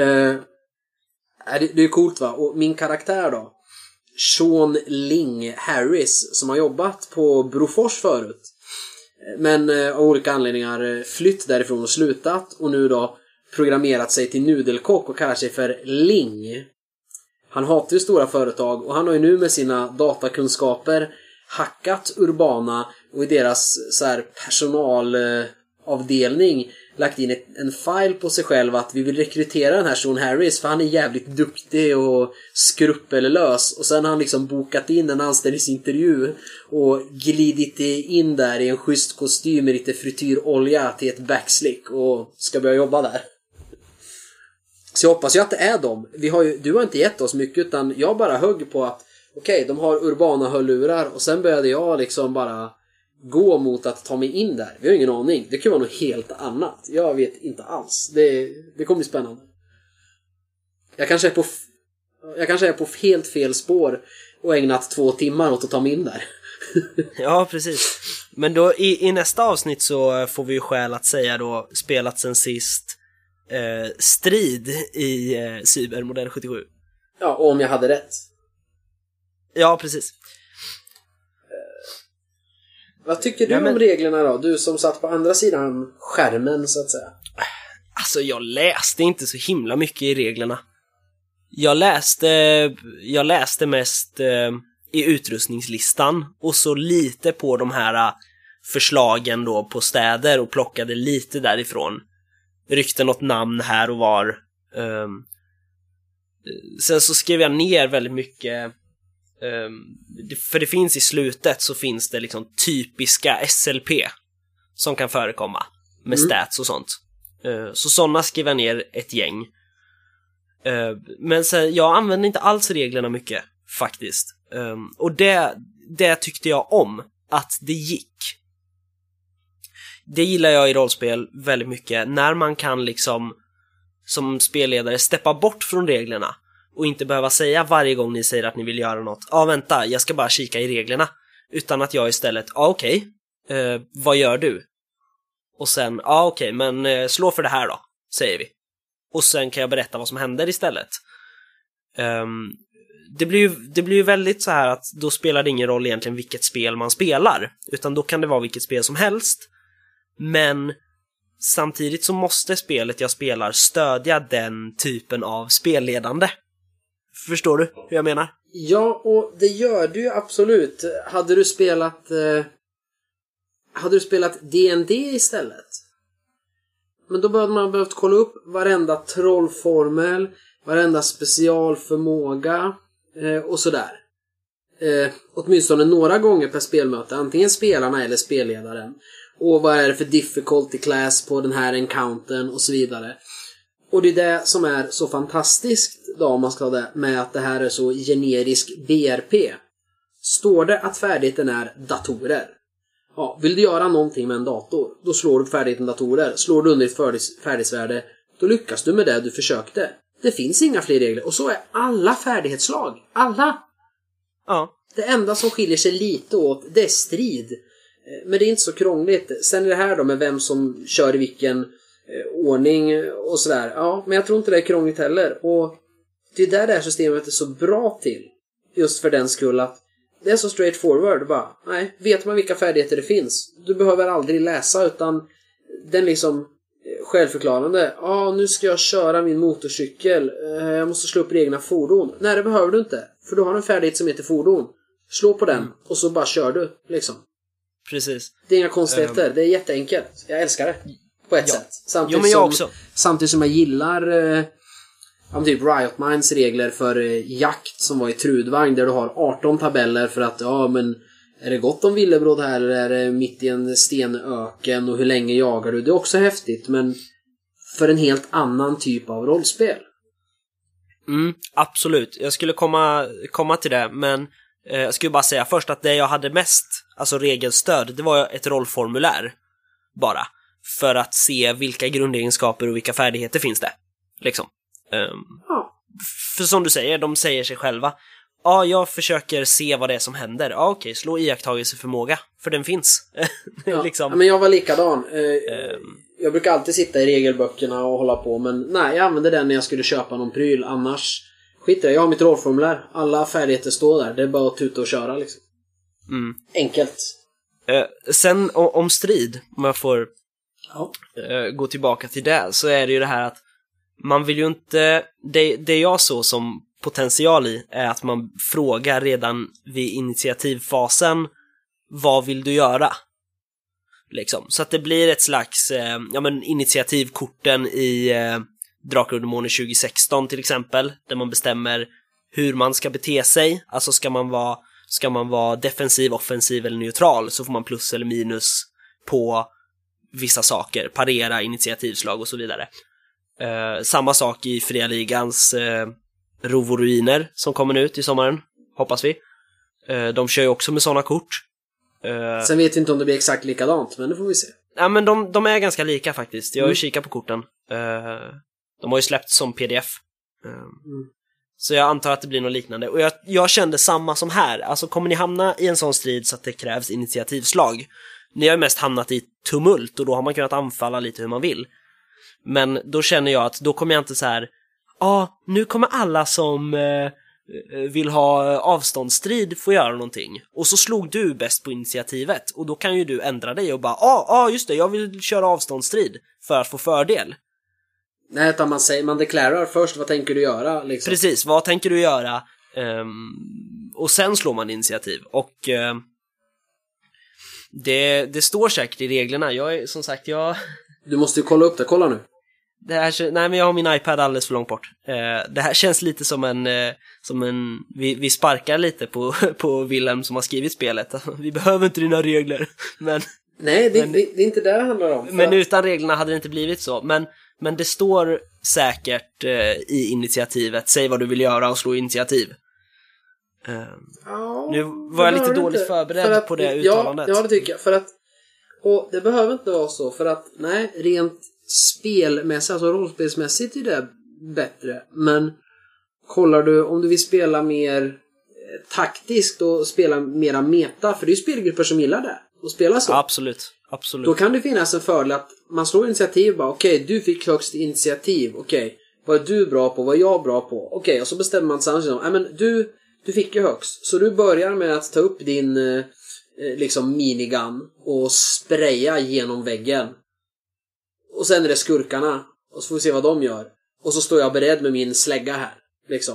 Eh, det, det är coolt va? Och min karaktär då? Sean Ling Harris som har jobbat på Brofors förut. Men eh, av olika anledningar eh, flytt därifrån och slutat och nu då programmerat sig till nudelkock och kallar sig för Ling. Han hatar ju stora företag och han har ju nu med sina datakunskaper hackat Urbana och i deras så här, personalavdelning lagt in ett, en file på sig själv att vi vill rekrytera den här Sean Harris för han är jävligt duktig och skruppellös och sen har han liksom bokat in en anställningsintervju och glidit in där i en schysst kostym med lite frityrolja till ett backslick och ska börja jobba där. Så jag hoppas ju att det är dem. Vi har ju, du har inte gett oss mycket utan jag bara högg på att okej, de har urbana hörlurar och sen började jag liksom bara gå mot att ta mig in där. Vi har ingen aning. Det kan vara något helt annat. Jag vet inte alls. Det, det kommer bli spännande. Jag kanske är på jag kanske är på helt fel spår och ägnat två timmar åt att ta mig in där. <laughs> Ja, precis. Men då i, i nästa avsnitt så får vi ju skäl att säga då spelat sen sist eh, strid i eh, Cyber modell 77. Ja, och om jag hade rätt. Ja, precis. Vad tycker du Ja, men- om reglerna då? Du som satt på andra sidan skärmen så att säga. Alltså jag läste inte så himla mycket i reglerna. Jag läste, jag läste mest eh, i utrustningslistan och så lite på de här eh, förslagen då på städer och plockade lite därifrån. Ryckte något namn här och var. Ehm, sen så skrev jag ner väldigt mycket för det finns i slutet så finns det liksom typiska SLP som kan förekomma med Mm. stats och sånt. Eh, Så sådana skrev jag ner ett gäng. Eh, Men sen, jag använde inte alls reglerna mycket, faktiskt. Och det, det tyckte jag om, att det gick. Det gillar jag i rollspel väldigt mycket, när man kan liksom som spelledare steppa bort från reglerna och inte behöva säga varje gång ni säger att ni vill göra något, ja ah, vänta, jag ska bara kika i reglerna. Utan att jag istället, ja ah, okej, eh, vad gör du? Och sen, ja ah, okej, men eh, slå för det här då, säger vi. Och sen kan jag berätta vad som händer istället. Um, det, blir ju, det blir ju väldigt så här att då spelar det ingen roll egentligen vilket spel man spelar, utan då kan det vara vilket spel som helst. Men samtidigt så måste spelet jag spelar stödja den typen av spelledande. Förstår du hur jag menar? Ja, och det gör du ju absolut. Hade du spelat... Eh, hade du spelat D&D istället? Men då hade man behövt kolla upp varenda trollformel, varenda specialförmåga eh, och sådär. Eh, åtminstone några gånger per spelmöte, antingen spelarna eller spelledaren. Och vad är det för difficulty class på den här encountern och så vidare. Och det är det som är så fantastiskt då, om man ska ha det, med att det här är så generisk BRP. Står det att färdigheten är datorer. Ja, vill du göra någonting med en dator, då slår du färdigheten datorer. Slår du under ditt färdighetsvärde, då lyckas du med det du försökte. Det finns inga fler regler. Och så är alla färdighetslag. Alla! Ja. Det enda som skiljer sig lite åt, det är strid. Eh, Men det är inte så krångligt. Sen är det här då med vem som kör i vilken ordning och sådär. Ja, men jag tror inte det är krångligt heller. Och det är där det här systemet är så bra till. Just för den skull att det är så straight forward. Bara, nej, vet man vilka färdigheter det finns. Du behöver aldrig läsa utan den liksom eh, självförklarande. Ja, nu ska jag köra min motorcykel. Eh, Jag måste slå upp reglerna fordon. Nej, det behöver du inte. För du har en färdighet som heter fordon. Slå på den och så bara kör du. Liksom. Precis. Det är inga konstigheter. det är jätteenkelt. Jag älskar det. På ett Ja. sätt. Samtidigt Jo, men jag som, också. Samtidigt som jag gillar eh, ja, typ Riot Minds regler för eh, jakt som var i Trudvagn där du har 18 tabeller för att ja men är det gott om villebråd här eller är det mitt i en stenöken och hur länge jagar du? Det är också häftigt men för en helt annan typ av rollspel. Mm, absolut. Jag skulle komma, komma till det, men eh, jag skulle bara säga först att det jag hade mest, alltså regelstöd, det var ett rollformulär. bara. För att se vilka grundegenskaper och vilka färdigheter finns det. Liksom. Um, för som du säger, de säger sig själva. Ja, jag försöker se vad det är som händer. Ja, okej, slå iakttagelseförmåga, för den finns. <laughs> Ja. liksom. Ja, men jag var likadan. Eh, Ehm. Jag brukar alltid sitta i regelböckerna och hålla på, men nej, jag använde den när jag skulle köpa någon pryl. Annars skit i det. Jag har mitt rollformulär. Alla färdigheter står där. Det är bara att tuta och köra liksom. Mm. Enkelt. Eh, sen om strid, om jag får Ja. Eh, gå tillbaka till det, så är det ju det här att man vill ju inte, det, det jag såg som potential i är att man frågar redan vid initiativfasen, vad vill du göra? Liksom, så att det blir ett slags, eh, ja men initiativkorten i eh, Drakar och Demoner 2016 till exempel, där man bestämmer hur man ska bete sig, alltså ska man vara, ska man vara defensiv, offensiv eller neutral så får man plus eller minus på vissa saker, parera, initiativslag och så vidare. Eh, samma sak i Fria Ligans eh, Rov och Ruiner som kommer ut i sommaren, hoppas vi. Eh, de kör ju också med sådana kort. Eh, Sen vet vi inte om det blir exakt likadant, men det får vi se. ja men de, de är ganska lika faktiskt, jag har ju Mm. kikat på korten. Eh, de har ju släppts som pdf. Eh, Mm. Så jag antar att det blir något liknande. Och jag, jag kände samma som här, alltså kommer ni hamna i en sån strid så att det krävs initiativslag? Ni har mest hamnat i tumult och då har man kunnat anfalla lite hur man vill. Men då känner jag att då kommer jag inte så här, ja, ah, nu kommer alla som eh, vill ha avståndsstrid få göra någonting. Och så slog du bäst på initiativet och då kan ju du ändra dig och bara, ja, ah, ah, just det, jag vill köra avståndsstrid för att få fördel. Nej, utan man säger, man deklarerar först, vad tänker du göra liksom. Precis, vad tänker du göra? Ehm, och sen slår man initiativ. Och ehm, det, det står säkert i reglerna. Jag är som sagt, jag... Du måste ju kolla upp det, kolla nu. Det här, nej men jag har min iPad alldeles för långt bort. Eh, det här känns lite som en, eh, som en, vi, vi sparkar lite på, <laughs> på Wilhelm som har skrivit spelet. <laughs> Vi behöver inte dina regler. Men, Nej, det, Men- det, det är inte det det handlar om. Men att- utan reglerna hade det inte blivit så. Men, men det står säkert eh, i initiativet, säg vad du vill göra och slå initiativ. Eh, Ja, Nu var jag lite dåligt inte. förberedd För att- på det uttalandet. Ja, ja, det tycker jag. För att, och det behöver inte vara så, för att nej, rent spelmässigt, alltså rollspelsmässigt är det bättre. Men kollar du, om du vill spela mer eh, taktiskt och spela mera meta, för det är ju spelgrupper som gillar det. Och spela så. absolut, absolut. Då kan det finnas en fördel att man slår initiativ bara okej, du fick högst initiativ, okej. Vad är du bra på? Vad är jag bra på? Okej, och så bestämmer man tillsammans. Nej men du, du fick ju högst. Så du börjar med att ta upp din eh, eh, liksom minigun och spraya genom väggen. Och sen är det skurkarna. Och så får vi se vad de gör. Och så står jag beredd med min slägga här. Liksom.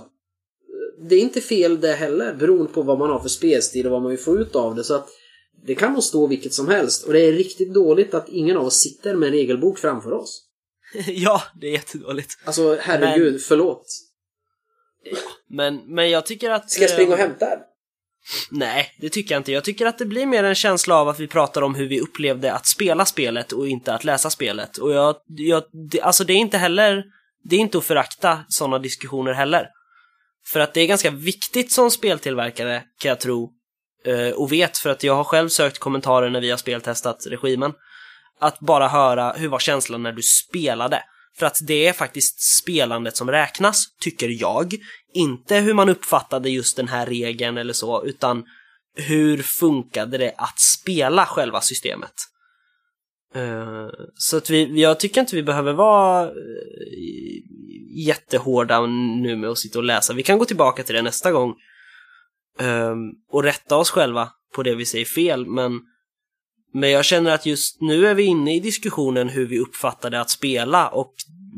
Det är inte fel det heller, beroende på vad man har för spelstil och vad man vill få ut av det. Så att det kan nog stå vilket som helst. Och det är riktigt dåligt att ingen av oss sitter med en regelbok framför oss. <laughs> ja, det är jättedåligt. Alltså herregud, förlåt. Men, men jag tycker att... Ska jag springa och eh, hämta den? Nej, det tycker jag inte. Jag tycker att det blir mer en känsla av att vi pratar om hur vi upplevde att spela spelet och inte att läsa spelet. Och jag, jag det, alltså det är inte heller, det är inte att förakta sådana diskussioner heller. För att det är ganska viktigt som speltillverkare, kan jag tro, eh, och vet för att jag har själv sökt kommentarer när vi har speltestat regimen, att bara höra hur var känslan när du spelade. För att det är faktiskt spelandet som räknas, tycker jag. Inte hur man uppfattade just den här regeln eller så, utan hur funkade det att spela själva systemet? Eh, så att vi, jag tycker inte vi behöver vara eh, jättehårda nu med att sitta och läsa. Vi kan gå tillbaka till det nästa gång eh, och rätta oss själva på det vi säger fel, men men jag känner att just nu är vi inne i diskussionen hur vi uppfattade att spela och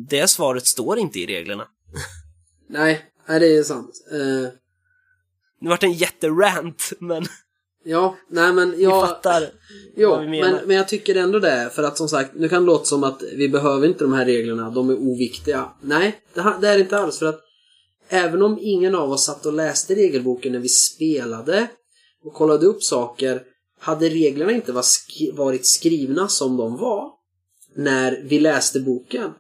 det svaret står inte i reglerna. <laughs> Nej, nej det är sant. Eh, Det vart en jätterant, men ja, nej men vi jag... fattar Jo, vad vi menar. men, men jag tycker ändå det. För att som sagt, nu kan det låta som att vi behöver inte de här reglerna, de är oviktiga. Nej, det, det är det inte alls. För att även om ingen av oss satt och läste regelboken när vi spelade och kollade upp saker, hade reglerna inte var skri- varit skrivna som de var när vi läste boken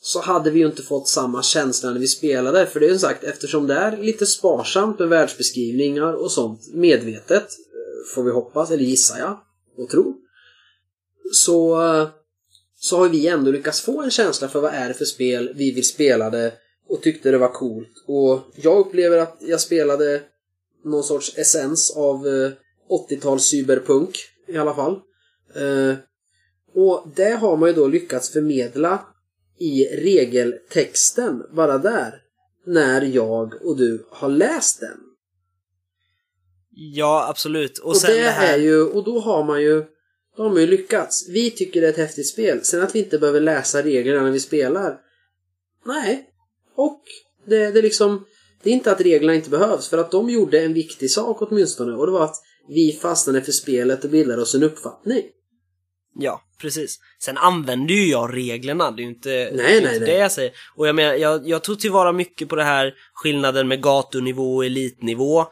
så hade vi ju inte fått samma känsla när vi spelade. För det är som sagt, eftersom det är lite sparsamt med världsbeskrivningar och sånt, medvetet, eh, får vi hoppas, eller gissar jag och tro. så, eh, så har vi ändå lyckats få en känsla för vad är det för spel vi vill spela det och tyckte det var coolt. Och jag upplever att jag spelade någon sorts essens av eh, 80-tals cyberpunk i alla fall. Och det har man ju då lyckats förmedla i regeltexten bara där. När jag och du har läst den. Ja, absolut. Och, Och, sen det, det här... är ju, och då har man ju då har man ju lyckats. Vi tycker det är ett häftigt spel. Sen att vi inte behöver läsa reglerna när vi spelar. Nej. Och det, det är liksom det är inte att reglerna inte behövs för att de gjorde en viktig sak åtminstone och det var att vi fastnade för spelet och bildade oss en uppfattning. Ja, precis. Sen använder ju jag reglerna, det är ju inte, det, är nej, inte nej. det jag säger. Och jag menar, jag, jag tog tillvara mycket på det här skillnaden med gatunivå och elitnivå.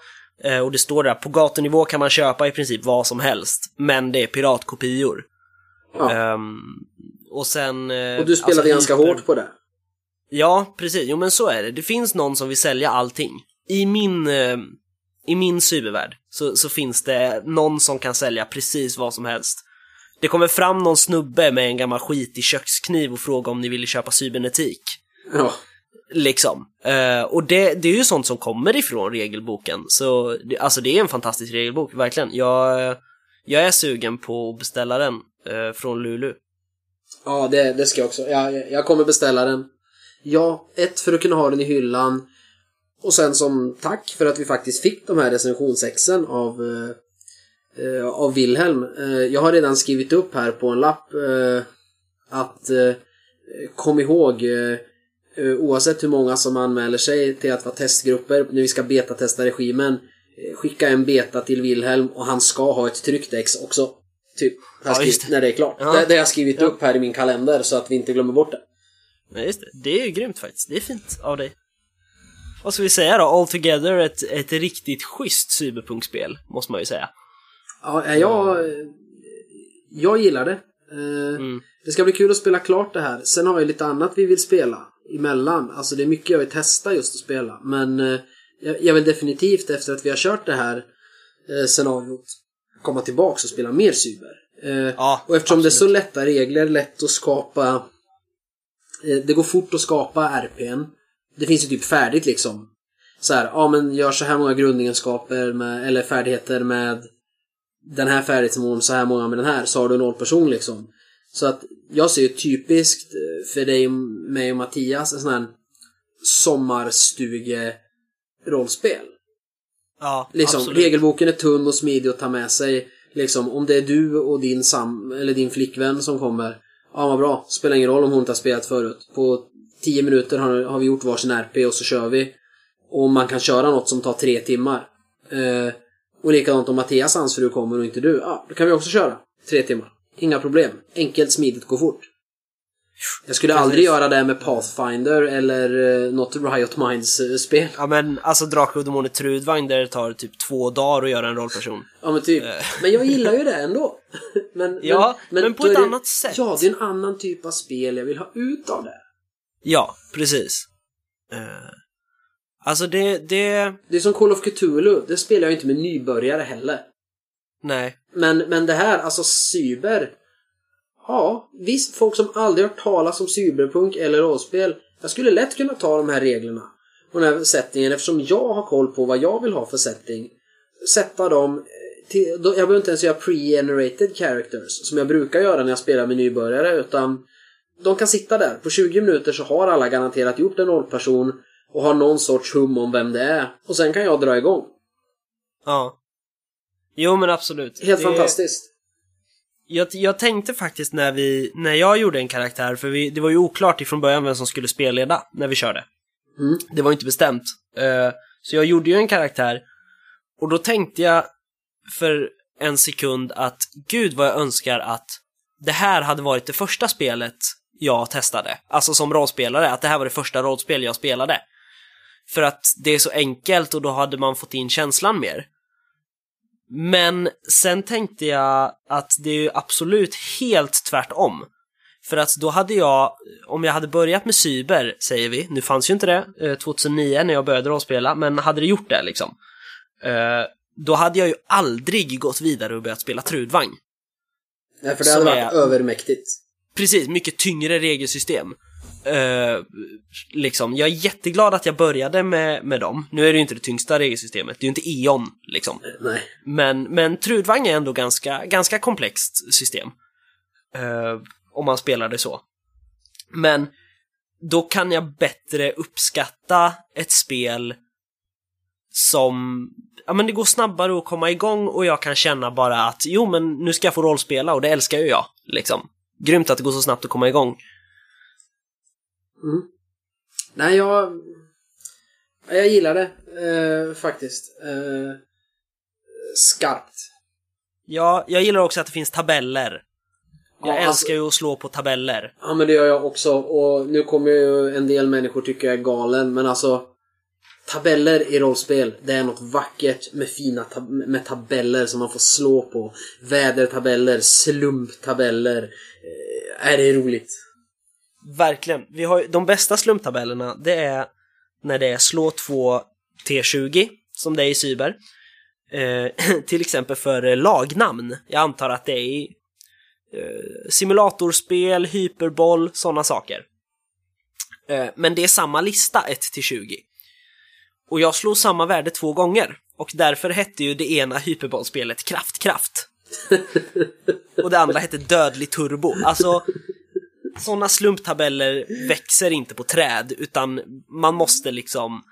Eh, och det står där, på gatunivå kan man köpa i princip vad som helst, men det är piratkopior. Ja. Ehm, och sen... eh, och du spelade alltså, ganska hyper- hårt på det. Ja, precis. Jo men så är det. Det finns någon som vill sälja allting. I min, eh, i min cybervärld så, så finns det någon som kan sälja precis vad som helst. Det kommer fram någon snubbe med en gammal skitig kökskniv och frågar om ni vill köpa cybernetik. Ja. Liksom. Eh, och det, det är ju sånt som kommer ifrån regelboken. Så det, alltså det är en fantastisk regelbok, verkligen. Jag, jag är sugen på att beställa den eh, från Lulu. Ja, det, det ska jag också. Jag, jag kommer beställa den. Ja, ett för att kunna ha den i hyllan. Och sen som tack för att vi faktiskt fick de här recensionsexen av, eh, av Wilhelm. Eh, jag har redan skrivit upp här på en lapp eh, att eh, kom ihåg eh, oavsett hur många som anmäler sig till att vara testgrupper när vi ska betatesta regimen eh, skicka en beta till Wilhelm och han ska ha ett tryckt ex också. Typ. Ja, skrivit, när det är klart. Ja. Det, det har jag skrivit upp här i min kalender så att vi inte glömmer bort det. Ja, just det. Det är ju grymt faktiskt. Det är fint av dig. Vad ska vi säga då? Altogether ett, ett riktigt schysst cyberpunkspel, måste man ju säga. Ja, eh, jag, jag gillar det. Eh, Mm. Det ska bli kul att spela klart det här. Sen har jag lite annat vi vill spela emellan. Alltså det är mycket jag vill testa just att spela. Men eh, jag vill definitivt efter att vi har kört det här eh, scenariot komma tillbaks och spela mer cyber. Eh, Ja, och eftersom det är så absolut. lätta regler, lätt att skapa... Eh, det går fort att skapa RPn. Det finns ju typ färdigt liksom. Så här, ja men gör så här många grundegenskaper med, eller färdigheter med den här färdighetsnivån, så här många med den här, så har du noll person liksom. Så att jag ser ju typiskt eh, för dig, mig och Mattias en sån här sommarstuge-rollspel. Ja, Liksom, absolut. regelboken är tunn och smidig att ta med sig. Liksom, om det är du och din sam eller din flickvän som kommer. Ja, vad bra. Spelar ingen roll om hon inte har spelat förut. På 10 minuter har, har vi gjort varsin RP och så kör vi. Och man kan köra något som tar tre timmar. Eh, och likadant om Mattias hans fru kommer och inte du. Ja, då kan vi också köra. Tre timmar. Inga problem. Enkelt, smidigt, gå fort. Jag skulle Precis. aldrig göra det med Pathfinder eller eh, något Riot Minds-spel. Ja men alltså Drakar och Demoner Trudvagn där det tar typ två dagar att göra en rollperson. Ja men typ. Men jag gillar ju det ändå. <laughs> Men, Ja, men på då ett det- annat sätt. Ja, det är en annan typ av spel jag vill ha ut av det. Ja, precis. Eh, alltså det, det... Det är som Call of Cthulhu, det spelar jag inte med nybörjare heller. Nej. Men, men det här, alltså cyber. Ja, visst, folk som aldrig hört talas om cyberpunk eller rollspel. Jag skulle lätt kunna ta de här reglerna och den här settingen eftersom jag har koll på vad jag vill ha för setting. Sätta dem eh, till, då, jag behöver inte ens göra pre-generated characters som jag brukar göra när jag spelar med nybörjare utan de kan sitta där. På 20 minuter så har alla garanterat gjort en rollperson och har någon sorts hum om vem det är. Och sen kan jag dra igång. Ja. Jo men absolut. Helt Det- fantastiskt. Jag, jag tänkte faktiskt när vi, när jag gjorde en karaktär, för vi, det var ju oklart ifrån början vem som skulle spelleda när vi körde. Mm. Det var inte bestämt. Eh, så jag gjorde ju en karaktär och då tänkte jag för en sekund att gud vad jag önskar att det här hade varit det första spelet jag testade. Alltså som rollspelare, att det här var det första rollspel jag spelade. För att det är så enkelt och då hade man fått in känslan mer. Men sen tänkte jag att det är ju absolut helt tvärtom. För att då hade jag, om jag hade börjat med cyber, säger vi, nu fanns ju inte det eh, 2009 när jag började rollspela, men hade det gjort det liksom, eh, då hade jag ju aldrig gått vidare och börjat spela Trudvagn. Nej, för det hade varit är- övermäktigt. Precis, mycket tyngre regelsystem. Eh, liksom, jag är jätteglad att jag började med, med dem. Nu är det ju inte det tyngsta regelsystemet, det är ju inte E.ON liksom. Nej. Men, men Trudvang är ändå ganska, ganska komplext system. Eh, om man spelar det så. Men då kan jag bättre uppskatta ett spel som, ja men det går snabbare att komma igång och jag kan känna bara att jo men nu ska jag få rollspela och det älskar ju jag, liksom. Grymt att det går så snabbt att komma igång. Mm. Nej, jag... Jag gillar det eh, faktiskt. Eh, skarpt. Ja, jag gillar också att det finns tabeller. Jag Ja, älskar alltså- ju att slå på tabeller. Ja, men det gör jag också. Och nu kommer ju en del människor tycka jag är galen, men alltså... Tabeller i rollspel, det är något vackert med fina tab- med tabeller som man får slå på. Vädertabeller, slumptabeller. Eh, är det roligt? Verkligen. Vi har de bästa slumptabellerna, det är när det är slå 2 T20, som det är i Cyber. Eh, <laughs> till exempel för lagnamn. Jag antar att det är i eh, simulatorspel, hyperboll, sådana saker. Eh, men det är samma lista 1 till 20. Och jag slog samma värde två gånger. Och därför hette ju det ena hyperbollspelet Kraftkraft. Och det andra hette Dödlig Turbo. Alltså, sådana slumptabeller växer inte på träd, utan man måste liksom...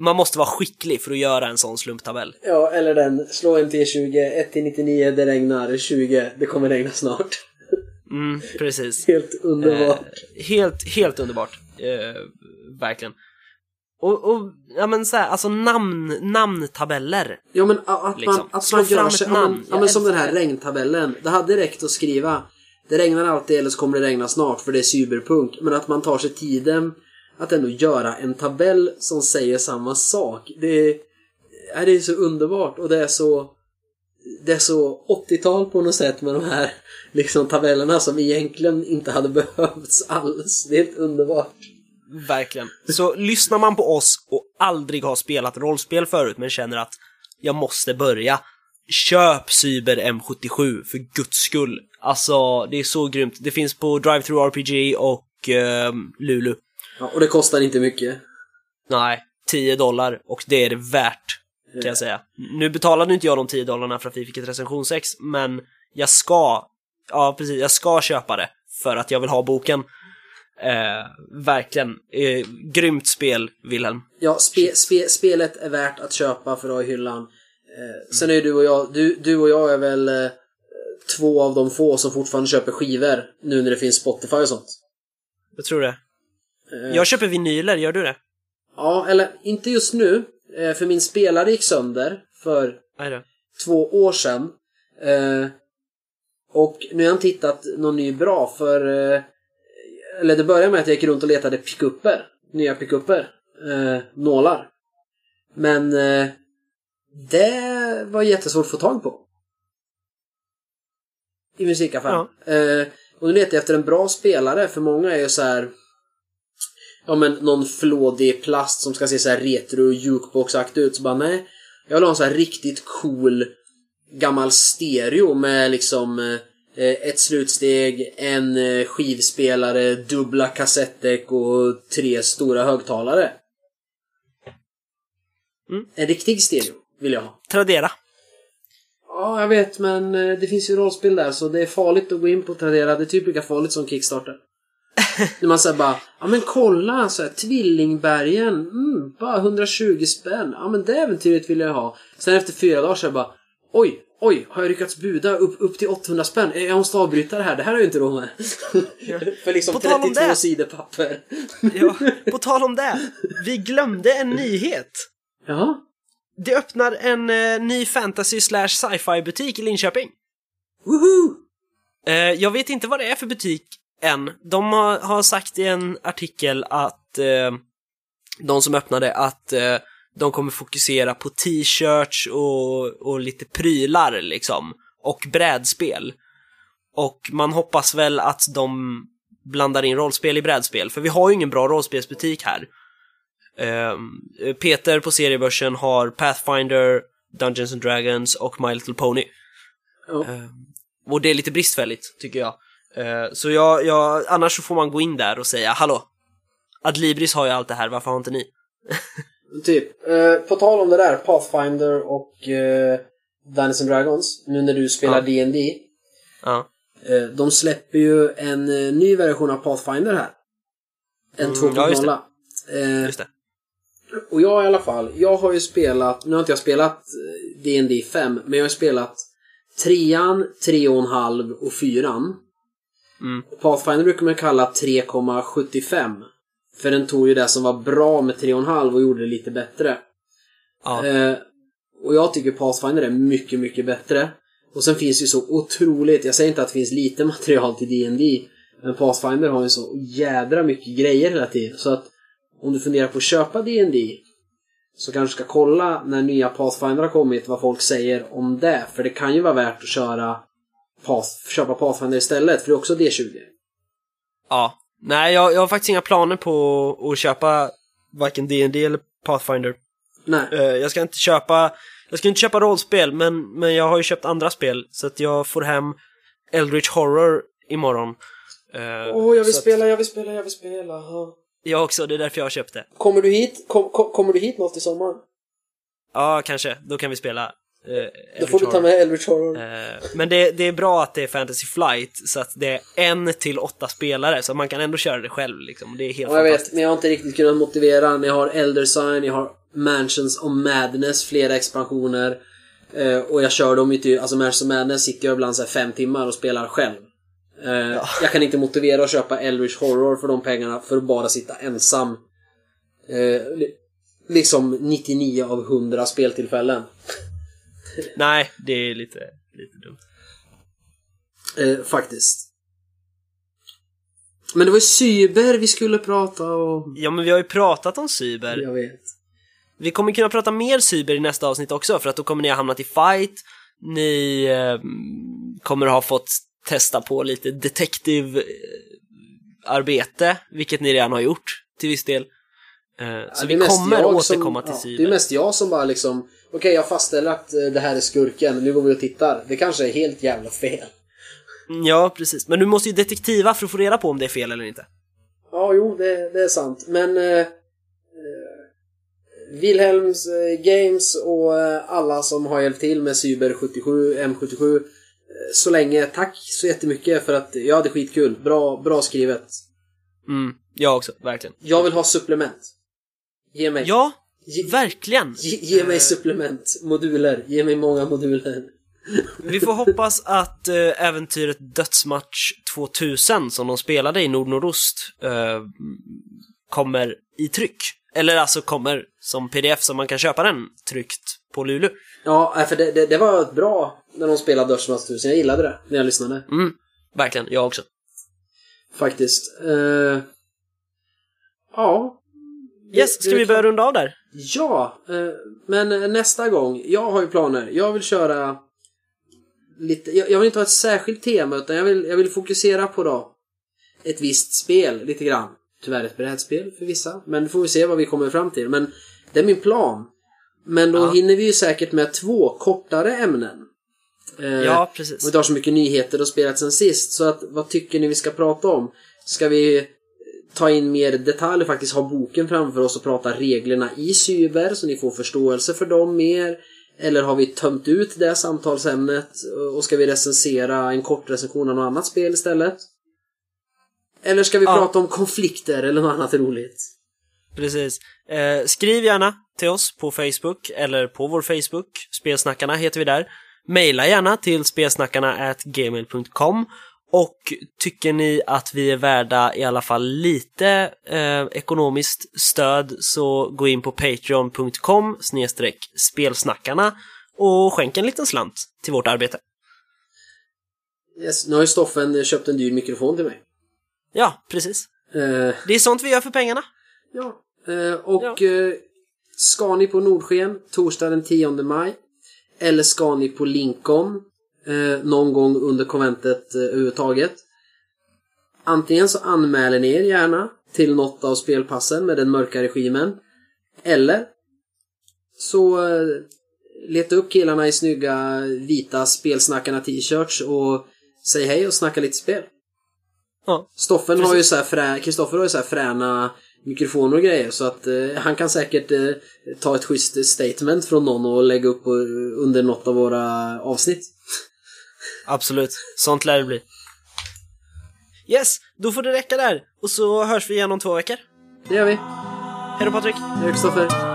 Man måste vara skicklig för att göra en sån slumptabell. Ja, eller den. Slå en T20, 1 till 99, det regnar, 20, det kommer regna snart. Mm, precis. Helt underbart. Eh, helt, helt underbart. Eh, verkligen. Och, och, ja men såhär, alltså namn, namntabeller. Ja men att Liksom. man, att Slå man fram gör sig, namn. ja, men som den här regntabellen. Det hade räckt att skriva Det regnar alltid eller så kommer det regna snart för det är cyberpunk. Men att man tar sig tiden att ändå göra en tabell som säger samma sak. Det är, ja, det är så underbart och det är så det är så 80-tal på något sätt med de här liksom tabellerna som egentligen inte hade <laughs> behövts alls. Det är helt underbart. Verkligen. Så lyssnar man på oss och aldrig har spelat rollspel förut men känner att jag måste börja, köp Cyber M77 för guds skull. Alltså, det är så grymt. Det finns på Drive Through RPG och ehm, Lulu. Ja, och det kostar inte mycket. Nej, 10 dollar och det är det värt, kan jag säga. Nu betalade inte jag de 10 dollarna för att vi fick ett recensionsex, men jag ska, ja precis, jag ska köpa det för att jag vill ha boken. Eh, verkligen. Eh, grymt spel, Wilhelm. Ja, spe, spe, spelet är värt att köpa för att ha i hyllan. Eh, sen är du och jag, du, du och jag är väl eh, två av de få som fortfarande köper skivor nu när det finns Spotify och sånt. Jag tror det. Eh, Jag köper vinyler, gör du det? Ja, eller inte just nu. Eh, för min spelare gick sönder för två år sedan. Eh, och nu har jag inte hittat någon ny bra för... Eller det började med att jag gick runt och letade pickupper. Nya pickupper. Eh, nålar. Men eh, det var jättesvårt att få tag på. I musikaffären. Eh, och nu letar jag efter en bra spelare för många är ju så här. Ja men någon flådig plast som ska se så här retro jukebox-aktig ut. Så bara nej. Jag vill ha en så här riktigt cool gammal stereo med liksom eh, ett slutsteg, en eh, skivspelare, dubbla kassettdäck och tre stora högtalare. Mm. En riktig stereo vill jag ha. Tradera. Ja, jag vet, men eh, det finns ju rollspel där så det är farligt att gå in på Tradera. Det är typ lika farligt som Kickstarter. <laughs> När man säger bara, ja men kolla, så här, Tvillingbergen, mm, bara 120 spänn. Ja men det äventyret vill jag ha. Sen efter fyra dagar så är jag bara, oj, oj, har jag lyckats buda upp, upp till 800 spänn? Eh, Jag måste avbryta det här, det här har jag inte råd med. <laughs> För liksom På tal om 32 det. sidor papper. Ja, på tal om det. Vi glömde en nyhet. Jaha? Det öppnar en eh, ny fantasy slash sci-fi butik i Linköping. Woohoo! Eh, jag vet inte vad det är för butik än. De har, har sagt i en artikel att eh, de som öppnade att eh, de kommer fokusera på t-shirts och, och lite prylar liksom. Och brädspel. Och man hoppas väl att de blandar in rollspel i brädspel, för vi har ju ingen bra rollspelsbutik här. Eh, Peter på seriebörsen har Pathfinder, Dungeons and Dragons och My Little Pony. Eh, och det är lite bristfälligt, tycker jag. Eh, så jag, jag, annars så får man gå in där och säga hallå, Adlibris har ju allt det här, varför har inte ni? <laughs> Typ. Eh, på tal om det där, Pathfinder och eh, Dungeons and Dragons, nu när du spelar. D&D Ja, eh, De släpper ju en eh, ny version av Pathfinder här. En Mm, ja, just 2.0. eh, just det. och jag i alla fall, jag har ju spelat, nu har inte jag spelat eh, D&D 5, men jag har spelat trean, 3,5 och 4. Mm. Pathfinder brukar man kalla 3,75. För den tog ju det som var bra med 3,5 och gjorde det lite bättre. Ja. Eh, och jag tycker Pathfinder är mycket, mycket bättre. Och sen finns det ju så otroligt, jag säger inte att det finns lite <laughs> material till D&D men Pathfinder har ju så jädra mycket grejer hela tiden. Så att om du funderar på att köpa D&D så kanske du ska kolla när nya Pathfinder har kommit vad folk säger om det. För det kan ju vara värt att köra Path, köpa Pathfinder istället, för det är också D20. Ja. Nej, jag, jag har faktiskt inga planer på att köpa varken D&D eller Pathfinder. Nej. Eh, jag ska inte köpa, jag ska inte köpa rollspel, men, men jag har ju köpt andra spel, så att jag får hem Eldritch Horror imorgon. Eh, Åh, jag vill så spela, jag vill spela, jag vill spela. Ja. Jag också, det är därför jag har köpt det. Kommer du hit? Kom, kom, kommer du hit något i sommar? Ja, kanske. Då kan vi spela eh, Då får du ta med Eldritch Horror. Eh, men det, det är bra att det är Fantasy Flight, så att det är en till åtta spelare, så man kan ändå köra det själv liksom. Det är helt Ja, jag vet, men jag har inte riktigt kunnat motivera. Ni har Elder Sign, ni har Mansions of Madness, flera expansioner. Eh, och jag kör dem ju till, alltså Mansions of Madness sitter jag ibland så fem timmar och spelar själv. Eh, Jag kan inte motivera att köpa Eldritch Horror för de pengarna för att bara sitta ensam. Eh, li- liksom 99 av 100 speltillfällen. <laughs> Nej, det är lite, lite dumt. Eh, faktiskt. Men det var ju cyber vi skulle prata om. Ja, men vi har ju pratat om cyber. Jag vet. Vi kommer kunna prata mer cyber i nästa avsnitt också, för att då kommer ni ha hamnat i fight, ni eh, kommer ha fått testa på lite detektivarbete, vilket ni redan har gjort till viss del. Eh, Ja, så det är vi kommer jag återkomma som, till cyber. Det är mest jag som bara liksom Okej, jag fastställer att eh, det här är skurken, nu går vi och tittar. Det kanske är helt jävla fel. Ja, precis. Men du måste ju detektiva för att få reda på om det är fel eller inte. Ja, jo, det, det är sant. Men eh, eh, Wilhelms eh, Games och eh, alla som har hjälpt till med Cyber 77, M77 eh, så länge, tack så jättemycket för att jag hade skitkul. Bra, bra skrivet. Mm, jag också, verkligen. Jag vill ha supplement. Ge mig. Ja, Ge, verkligen. ge, ge mig Eh, supplement. Moduler. Ge mig många moduler. <laughs> Vi får hoppas att eh, äventyret Dödsmatch 2000 som de spelade i Nordnordost eh, kommer i tryck. Eller alltså kommer som pdf så man kan köpa den tryckt på Lulu. Ja, för det, det, det var bra när de spelade Dödsmatch 1000. Jag gillade det när jag lyssnade. Mm, verkligen, jag också. Faktiskt. Eh, ja. Yes, ska vi börja runda av där? Ja, eh, men nästa gång. Jag har ju planer. Jag vill köra lite... Jag, vill inte ha ett särskilt tema utan jag vill, jag vill fokusera på då ett visst spel lite grann. Tyvärr ett brädspel för vissa. Men nu får vi se vad vi kommer fram till. Men det är min plan. Men då Ja. hinner vi ju säkert med två kortare ämnen. Eh, Ja, och precis. inte har så mycket nyheter och spelat sen sist. Så att, vad tycker ni vi ska prata om? Ska vi ta in mer detaljer, faktiskt ha boken framför oss och prata reglerna i cyber så ni får förståelse för dem mer? Eller har vi tömt ut det samtalsämnet och ska vi recensera en kort recension av något annat spel istället? Eller ska vi Ja. prata om konflikter eller något annat roligt? Precis. Eh, skriv gärna till oss på Facebook eller på vår Facebook. Spelsnackarna heter vi där. Maila gärna till spelsnackarna gmail.com och tycker ni att vi är värda i alla fall lite eh, ekonomiskt stöd så gå in på patreon.com spelsnackarna och skänk en liten slant till vårt arbete. Yes, nu har ju Stoffen köpt en dyr mikrofon till mig. Ja, precis. Eh, Det är sånt vi gör för pengarna. Ja, eh, och eh, ska ni på Nordsken torsdag den 10 maj eller ska ni på Lincoln eh, någon gång under konventet eh, överhuvudtaget antingen så anmäler ni er gärna till något av spelpassen med den mörka regimen eller så eh, leta upp killarna i snygga vita spelsnackarna t-shirts och säg hej och snacka lite spel. Ja. Stoffen har ju så här frä, Kristoffer har ju så här fräna mikrofoner och grejer så att eh, han kan säkert eh, ta ett schysst statement från någon och lägga upp eh, under något av våra avsnitt. Absolut, sånt lär det bli. Yes, då får det räcka där. Och så hörs vi igen om två veckor. Det gör vi. Hej då Patrik! Hej Kristoffer.